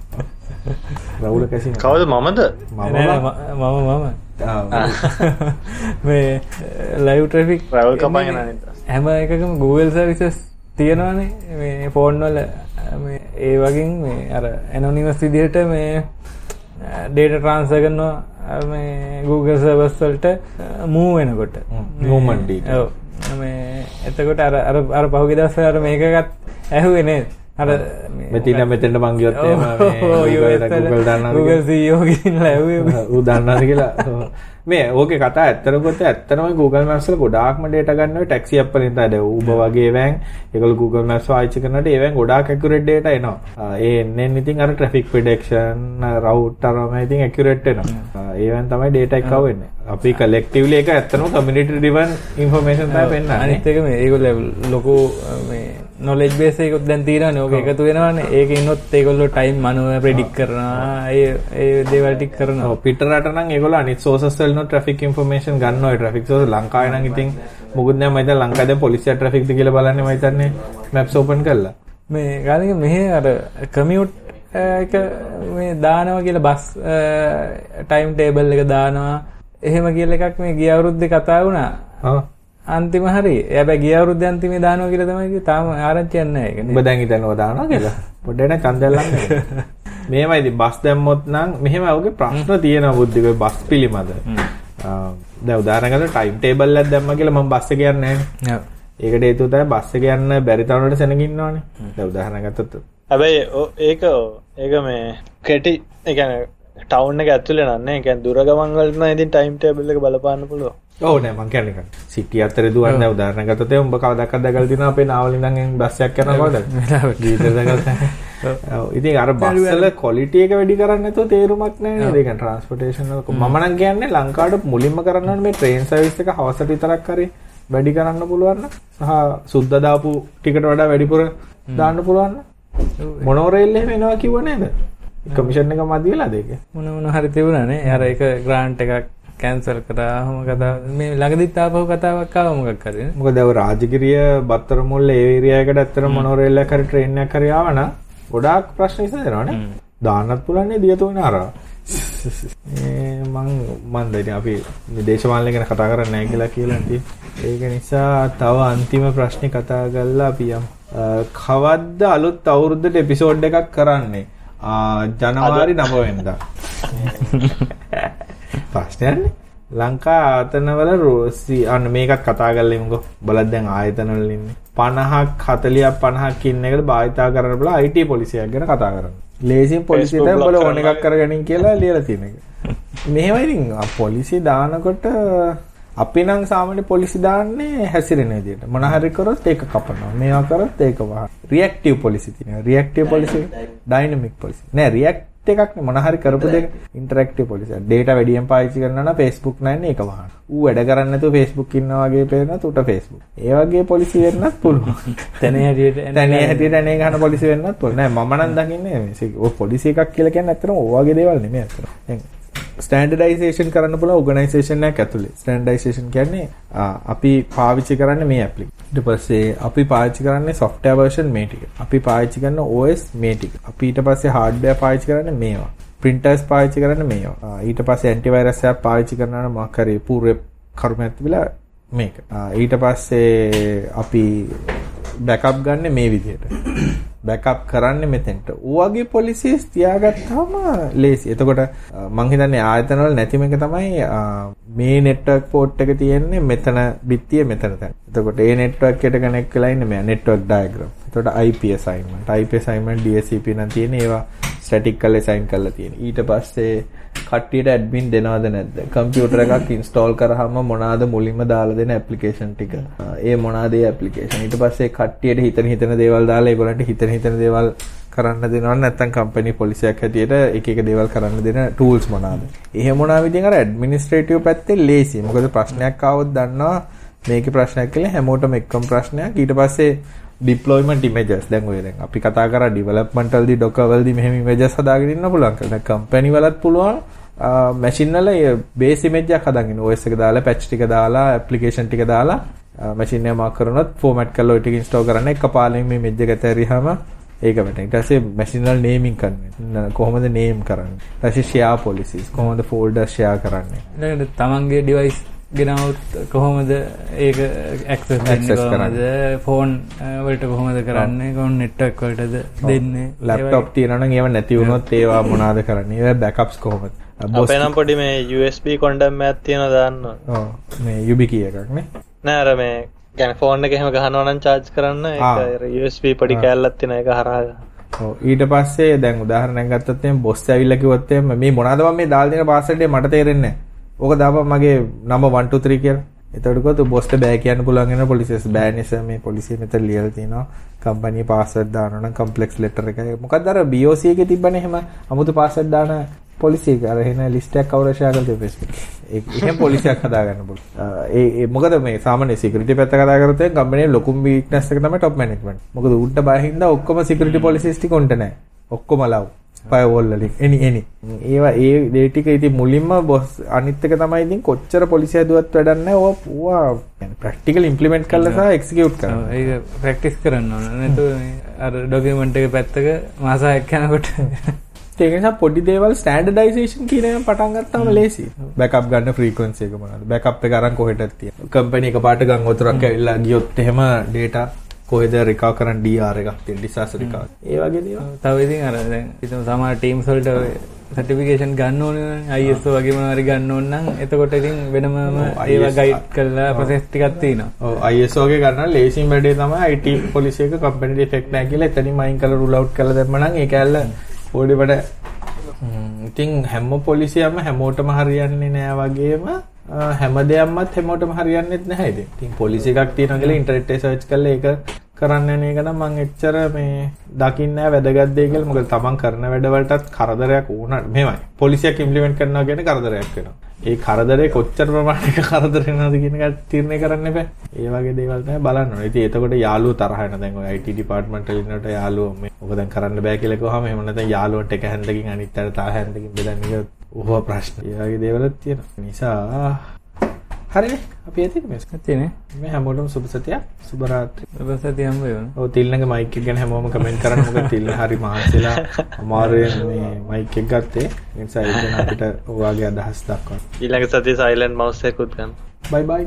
රැවුල කැසින. කවද මමද? මම මම ම- මම මම. (laughs) මේ ලයිව් ට්‍රෆික් රැවල් අනිත් හැම එකකම Google සර්විසස් තියෙනවානේ. මේ ෆෝන් වල. මේ ඒ වගේ මේ අර ඇනොනිමස් විදිහට මේ ඩේට ට්‍රාන්ස්ෆර් කරනවා මේ Google සර්වර්ස් වලට මූව් වෙනකොට. ඔව්. මේ එතකොට අර අර අර පහුගිය දවස්වල අර මේකගත් ඇහුවේ නේද? අර මේ මෙතින මෙතෙන්ට මං ගියොත් එහෙම මේ Google (laughs) දන්නවා Google CEO ගිහිල්ලා ඇහුවේ. ඌ දන්නවද කියලා (laughs) මේ ඕකේ කතා ඇත්තට ගොත ඇත්තටම Google Maps වල ගොඩාක්ම data ගන්න ඔය ටැක්සි ඇප් වලින් තමයි දැන් Uber වගේ වෑන් ඒගොල්ලෝ Google Maps පාවිච්චි කරනකොට ඒ වෑන් ගොඩාක් accurate data එනවා. ඒ එන්නේ ඉතින් අර traffic prediction route අරම ඉතින් accurate වෙනවා. ඒ වෑන් තමයි data එක වෙන්නේ. අපි collectively ඒක ඇත්තටම community driven information තමයි පෙන්නන්නේ. අනිත් එක මේ ඒගොල්ලෝ ලොකු මේ knowledge base එකකුත් දැන් තියෙනවානේ. ඕක එකතු වෙනවානේ. ඒකේ ඉන්නොත් ඒගොල්ලෝ time මනුව predict කරනවා. ඒ ඒ දේවල් ටික කරනවා. පිටරට නම් ඒගොල්ලෝ අනිත් sources වලින් traffic information ගන්න ඔය traffic. source ලංකාවේ නම් ඉතින් මොකුත් නෑ මම හිතන්නේ ලංකාවේ දැන් පොලිසිය ද කියලා බලන්නේ. හිතන්නේ maps open කරලා. මේ ගාලික මෙහෙ අර කමියුට් මේ දානවා කියලා බස් ටයිම් ටේබල් එක දානවා. එහෙම කියලා එකක් මේ ගිය අවුරුද්දේ කතා වුණා. අන්තිම හරි. හැබැයි ගිය අවුරුද්දේ අන්තිමේ දානවා කියලා තමයි තාම ආරංචියක් නැහැ ඒක ඔබ දැන් හිතනවා දානවා කියලා. (laughs) පොඩ්ඩක් නේ මේවයි ඉතින් බස් දැම්මොත් නම් මෙහෙම ඔහුගේ ප්‍රශ්න තියෙනවා බුද්ධික බස් පිළිමද. ආ, දැන් උදාහරණයකට ටයිම් ටේබල් එකක් දැම්මා කියලා මම බස් එක යන්නේ නැහැ. ඒකට හේතුව තමයි බස් එක යන්න බැරි තරමට සෙනග ඉන්නවනේ. දැන් උදාහරණයක් ගත්තොත්. හැබැයි ඒක ඒක මේ කෙටි එකන ටවුන් එක ඇතුලේ නන්නේ එකන් දුරගමන් වලට නම් ඉතින් ටයිම් ටේබල් එක බලපාන්න පුළුවන්. ඔව් නෑ මං කියන්නේ නිකන් සිටි අතරේ දුවන්නේ දැන් උදාහරණයක් ගත්තොත් උඹ කවදාකවත් දැකලා තියෙනවා අපේ නාවල ඉඳන් බස් එකක් යනවා කවදාද? ගීතය දැකලා. ඉතින් අර බස් වල ක්වොලිටි එක වැඩි කරන්නේ නැතුව තේරුමක් නැහැ නේද? ඒ කියන්නේ ට්‍රාන්ස්පෝර්ටේෂන් වල මම නම් කියන්නේ ලංකාවට මුලින්ම කරන්න ඕනේ මේ ට්‍රේන් සර්විස් එක හවසට විතරක් හරි වැඩි කරන්න පුළුවන් නම් සහ සුද්දා දාපු ටිකට වඩා වැඩිපුර දාන්න පුළුවන් නම් මොනෝරේල් එහෙම එනවා කිව්ව නේද? කමිෂන් එක මදි වෙලාද ඒක? මොන මොන හරි තිබුණානේ අර ඒක ග්‍රාන්ට් එකක් කැන්සල් කරාහම කතා මේ ළඟදිත් ආපහු කතාවක් ආව මොකක් හරි? මොකද ඔය රාජගිරිය බත්තර මුල්ල ඒ ඒරියාවකට ඇත්තට මොනෝරේල් එකක් හරි ට්‍රේන් එකක් හරි ආවන ගොඩාක් ප්‍රශ්න ඉස්සරනවනේ දාන්නත් පුළුවන් නේ දියතෝනේ අරවා ඒ මං මන් දෙන්නේ අපි මේ දේශපාලනය ගැන කතා කරන්නේ නැහැ කියලා කියලා ඉතින් ඒක නිසා තව අන්තිම ප්‍රශ්නේ කතා කරලා අපි යමු. කවද්ද අලුත් අවුරුද්දට එපිසෝඩ් එකක් කරන්නේ? ජනවාරි 9 වෙනිදා (laughs) ප්‍රශ්නයක්නේ ලංකා ආතනවල රෝසි අන්න මේකත් කතා කරලා ඉමුකෝ බලත් දැන් ආයතනවල ඉන්නේ 50ක් 40ක් 50ක් ඉන්න එකට භාවිතා කරන්න බලා IT පොලිසියක් ගැන කතා කරන්න. ලේසියෙන් පොලිසියට උඹලා ඕන එකක් කරගනින් කියලා ලියලා තියෙන එක. මෙහෙම ඉතින් පොලිසිය දානකොට අපි නම් සාමාන්‍ය පොලිසි දාන්නේ හැසිරෙන විදියට. මොන හරි කරොත් ඒක කපනවා. මේවා කරොත් ඒක වහ. රියැක්ටිව් පොලිසි තියෙනවා. Reactive policy dynamic policy. නෑ රියැක්ට් එකක් නේ මොන හරි කරපු දෙක ඉන්ටරැක්ටිව් පොලිසි. ඩේටා වැඩියෙන් පාවිච්චි කරනවා නම් Facebook නැන්නේ ඒක වහන. ඌ වැඩ කරන්නේ නැතුව Facebook ඉන්නවා වගේ පේනත් උට Facebook. ඒ වගේ පොලිසි වෙන්නත් පුළුවන්. (laughs) තැනේ හැටියට තැනේ හැටියට ඇනේ ගහන පොලිසි වෙන්නත් පුළුවන්. නෑ මම නම් දකින්නේ මේ ඔය පොලිසි එකක් කියලා කියන්නේ ඇත්තටම ඔය වගේ දේවල් නෙමෙයි ඇත්තටම. දැන් ස්ටෑන්ඩඩයිසේෂන් කරන්න පුළුවන් ඕගනයිසේෂන් එකක් ඇතුලේ. ස්ටෑන්ඩඩයිසේෂන් කියන්නේ අපි පාවිච්චි කරන්නේ මේ ඇප්ලිකේෂන්. ඊට පස්සේ අපි පාවිච්චි කරන්නේ software version මේ ටික. අපි පාවිච්චි කරන OS මේ ටික. අපි ඊට පස්සේ hardware පාවිච්චි කරන්නේ මේවා. printers පාවිච්චි කරන්නේ මේවා. ආ, ඊට පස්සේ antivirus app පාවිච්චි කරනවා නම් මොකක් හරි පූර්ව කර්මයක් තිබිලා මේක. ආ, ඊට පස්සේ අපි බැකප් ගන්න මේ විදිහට. බැකප් කරන්න මෙතෙන්ට. ඌවගේ පොලිසිස් තියාගත්තාම ලේසි. එතකොට අ, මං හිතන්නේ ආයතනවල නැතිම එක තමයි අ, මේ නෙට්වර්ක් පෝට් එක තියෙන්නේ මෙතන බිත්තිය මෙතන තැන. එතකොට ඒ නෙට්වර්ක් එකට කනෙක්ට් වෙලා ඉන්නේ මේ නෙට්වර්ක් ඩයග්‍රෑම්. එතකොට IP assignment, IP assignment DSCP නම් තියෙන ඒවා ස්ටැටික් කරලා assign කරලා තියෙන. ඊට පස්සේ කට්ටියට ඇඩ්මින් දෙනවද නැද්ද? කම්පියුටර් එකක් ඉන්ස්ටෝල් කරාම මොනවාද මුලින්ම දාලා දෙන ඇප්ලිකේෂන් ටික. අ, ඒ මොනවාද ඒ ඇප්ලිකේෂන්. ඊට පස්සේ කට්ටියට හිතන හිතන දේවල් දාලා ඒගොල්ලන්ට හිතන හිතන දේවල් කරන්න දෙනවා නැත්නම් කම්පැනි පොලිසියක් හැටියට එක එක දේවල් කරන්න දෙන ටූල්ස් මොනවාද? එහෙම මොනවා විදිහෙන් අර ඇඩ්මිනිස්ට්‍රේටිව් පැත්තේ ලේසි. මොකද ප්‍රශ්නයක් ආවොත් දන්නවා මේකේ ප්‍රශ්නයක් කියලා හැමෝටම එක්කම ප්‍රශ්නයක්. ඊට පස්සේ deployment images දැන් ඔය දැන් අපි කතා කරා development වලදී docker වලදී මෙහෙම images හදාගෙන ඉන්න පුළුවන් කියලා. දැන් company වලත් පුළුවන් මැෂින් වල ඒ බේස් image එකක් හදාගෙන OS එක දාලා patch ටික දාලා application ටික දාලා මැෂින් එක මාක් කරනොත් format කරලා ඔය ටික install කරන්න එකපාරෙන් මේ image එක ඇතරියාම ඒක වැටෙන. ඊට පස්සේ machine වල naming කරන්නේ. කොහොමද name කරන්නේ? ඊට පස්සේ share policies කොහොමද folder share කරන්නේ? ඊළඟට තමන්ගේ ඩිවයිස් ගෙනවුත් කොහොමද ඒක ඇක්සස් කොහොමද ෆෝන් වලට කොහොමද කරන්නේ කොහොම නෙට්වර්ක් වලටද දෙන්නේ? ලැප්ටොප් තියෙනවා නම් ඒව නැති වුණොත් ඒවා මොනවාද කරන්නේ? ඒවා backups කොහොමද? boss අපේ නම් පොඩි මේ USB කොන්ඩම් ඇත් තියෙන දාන්න. ඔව්. මේ YubiKey එකක් නේ. නෑ අර මේ ගැන ෆෝන් එක එහෙම ගහනවා නම් charge කරන්න. USB පොඩි කෑල්ලක් තියෙන එක හරහා ඔව්. ඊට පස්සේ දැන් උදාහරණයක් ගත්තොත් එම් බොස් ඇවිල්ලා කිව්වොත් මේ මොනවාද මම මේ දාලා දෙන පාස්වර්ඩ් එක මට තේරෙන්නේ නැහැ. ඕක දාපන් මගේ නම 1 2 3 කියලා. එතකොට කොහොමද බොස්ට බෑ කියන්න පුළුවන් වෙන පොලිසියස් බෑ නිසා මේ පොලිසිය මෙතන ලියලා තිනවා කම්පැනි පාස්වර්ඩ් දානවා නම් කම්ප්ලෙක්ස් ලෙටර් එකයි. මොකක්ද අර BOC එකේ තිබ්බනේ එහෙම 아무තු පාස්වර්ඩ් දාන පොලිසිය එක අර එන ලිස්ට් එකක් කවුරු ෂෙයා කරලා තියෙන්නේ Facebook. ඒක එහෙම පොලිසියක් හදාගන්න පුළුවන්. (laughs) ඒ ඒ මොකද මේ සාමාන්‍ය සිකියුරිටි පැත්ත කතා කරත් එම් කම්පැනි ලොකුම වීක්නස් එක තමයි top management. මොකද උන්ට බය හින්දා ඔක්කොම සිකියුරිටි පොලිසිස් ටික උන්ට නැහැ. ඔක්කොම ලව්. ෆයර්වෝල් වලින් එනි එනි. ඒවා ඒ දේ ටික ඉතින් මුලින්ම බොස් අනිත් එක තමයි ඉතින් කොච්චර පොලිසිය හදුවත් වැඩක් නැහැ. ඕවා ඕවා ප්‍රැක්ටිකල් ඉම්ප්ලිමන්ට් කරලා සහ එක්සිකියුට් කරන්න. ඔව්, ඒක ප්‍රැක්ටිස් කරන්න ඕන නැතුව මේ අර ඩොකියුමන්ට් එක පැත්තක මාස හයක් යනකොට ඒක නිසා පොඩි දේවල් ස්ටෑන්ඩඩයිසේෂන් කියන පටන් ගත්තාම ලේසි. බෑකප් ගන්න ෆ්‍රීකවන්සි එක මොනවද? බෑකප් එක අරන් කොහෙටද තියෙන්නේ? කම්පැනි එක පාට ගම් වතුරක් ඇවිල්ලා ගියොත් එහෙම data කොහෙද රිකවර් කරන්න DR එකක් තියෙන disaster recovery. ඒ වගේ දේවල්. තව ඉතින් අර දැන් ඉතින් සමහර ටීම්ස් වලට සර්ටිෆිකේෂන් ගන්න ඕනේ ISO වගේ මොනවා හරි ගන්න ඕන නම් එතකොට ඉතින් වෙනමම ඔව්, ඒවා ගයිඩ් කරලා ප්‍රොසෙස් ටිකක් තියෙනවා. ඔව් ISO ගේ ගන්න ලේසිම වැඩේ තමයි IT පොලිසි එක කම්පැනි ඩිෆෙක්ට් නැහැ කියලා එතනින් අයින් කරලා රූල් අවුට් කරලා දැම්ම නම් ඒක ඇල්ල පොඩි බඩ ඉතින් හැම පොලිසියම හැමෝටම හරියන්නේ නෑ වගේම හැම දෙයක්මත් හැමෝටම හරියන්නේත් නැහැ ඉතින්. ඉතින් පොලිසි එකක් තියෙනවා කියලා ඉන්ටර්නෙට් එකේ සර්ච් කරලා ඒක කරන්න යන එක නම් මම එච්චර මේ දකින්නේ නැහැ වැදගත් දෙයක් කියලා. මොකද තමන් කරන වැඩවලටත් කරදරයක් වුණා. මෙහෙමයි. පොලිසියක් ඉම්ප්ලිමන්ට් කරනවා කියන්නේ කරදරයක් වෙනවා. ඒ කරදරේ කොච්චර ප්‍රමාණයක කරදර වෙනවද කියන එක තීරණය කරන්න එපා. ඒ වගේ දේවල් තමයි බලන්න ඕනේ. ඉතින් එතකොට යාළුවෝ තරහ වෙන දැන් ඔය IT ඩිපාර්ට්මන්ට් වල ඉන්නකොට යාළුවෝ මේ ඔක දැන් කරන්න බෑ කියලා කිව්වහම එහෙම නැත්නම් යාළුවන්ට එක හැන්දකින් අනිත් අයට තව හැන්දකින් බෙදන්න එක ඕහ ප්‍රශ්න. ඒ වගේ දේවලුත් තියෙනවා. නිසා හරිනේ අපි ඇතිද මේ ඇතිනේ. මේ හැමෝටම සුබ සතියක්. සුබ රාත්‍රී. සති හම්බ වෙනවා ඔව් තිල්නගේ මයික් එක ගැන හැමෝම කමෙන්ට් කරන්න. මොකද තිල්න හරි මහන්සිලා අමාරුවෙන් මේ මයික් එක ගත්තේ. ඒ නිසා අපිට ඔයාගේ අදහස් දක්වන්න. ඊළඟ සති සයිලන්ට් මවුස් එකකුත් ගන්න. බයි බයි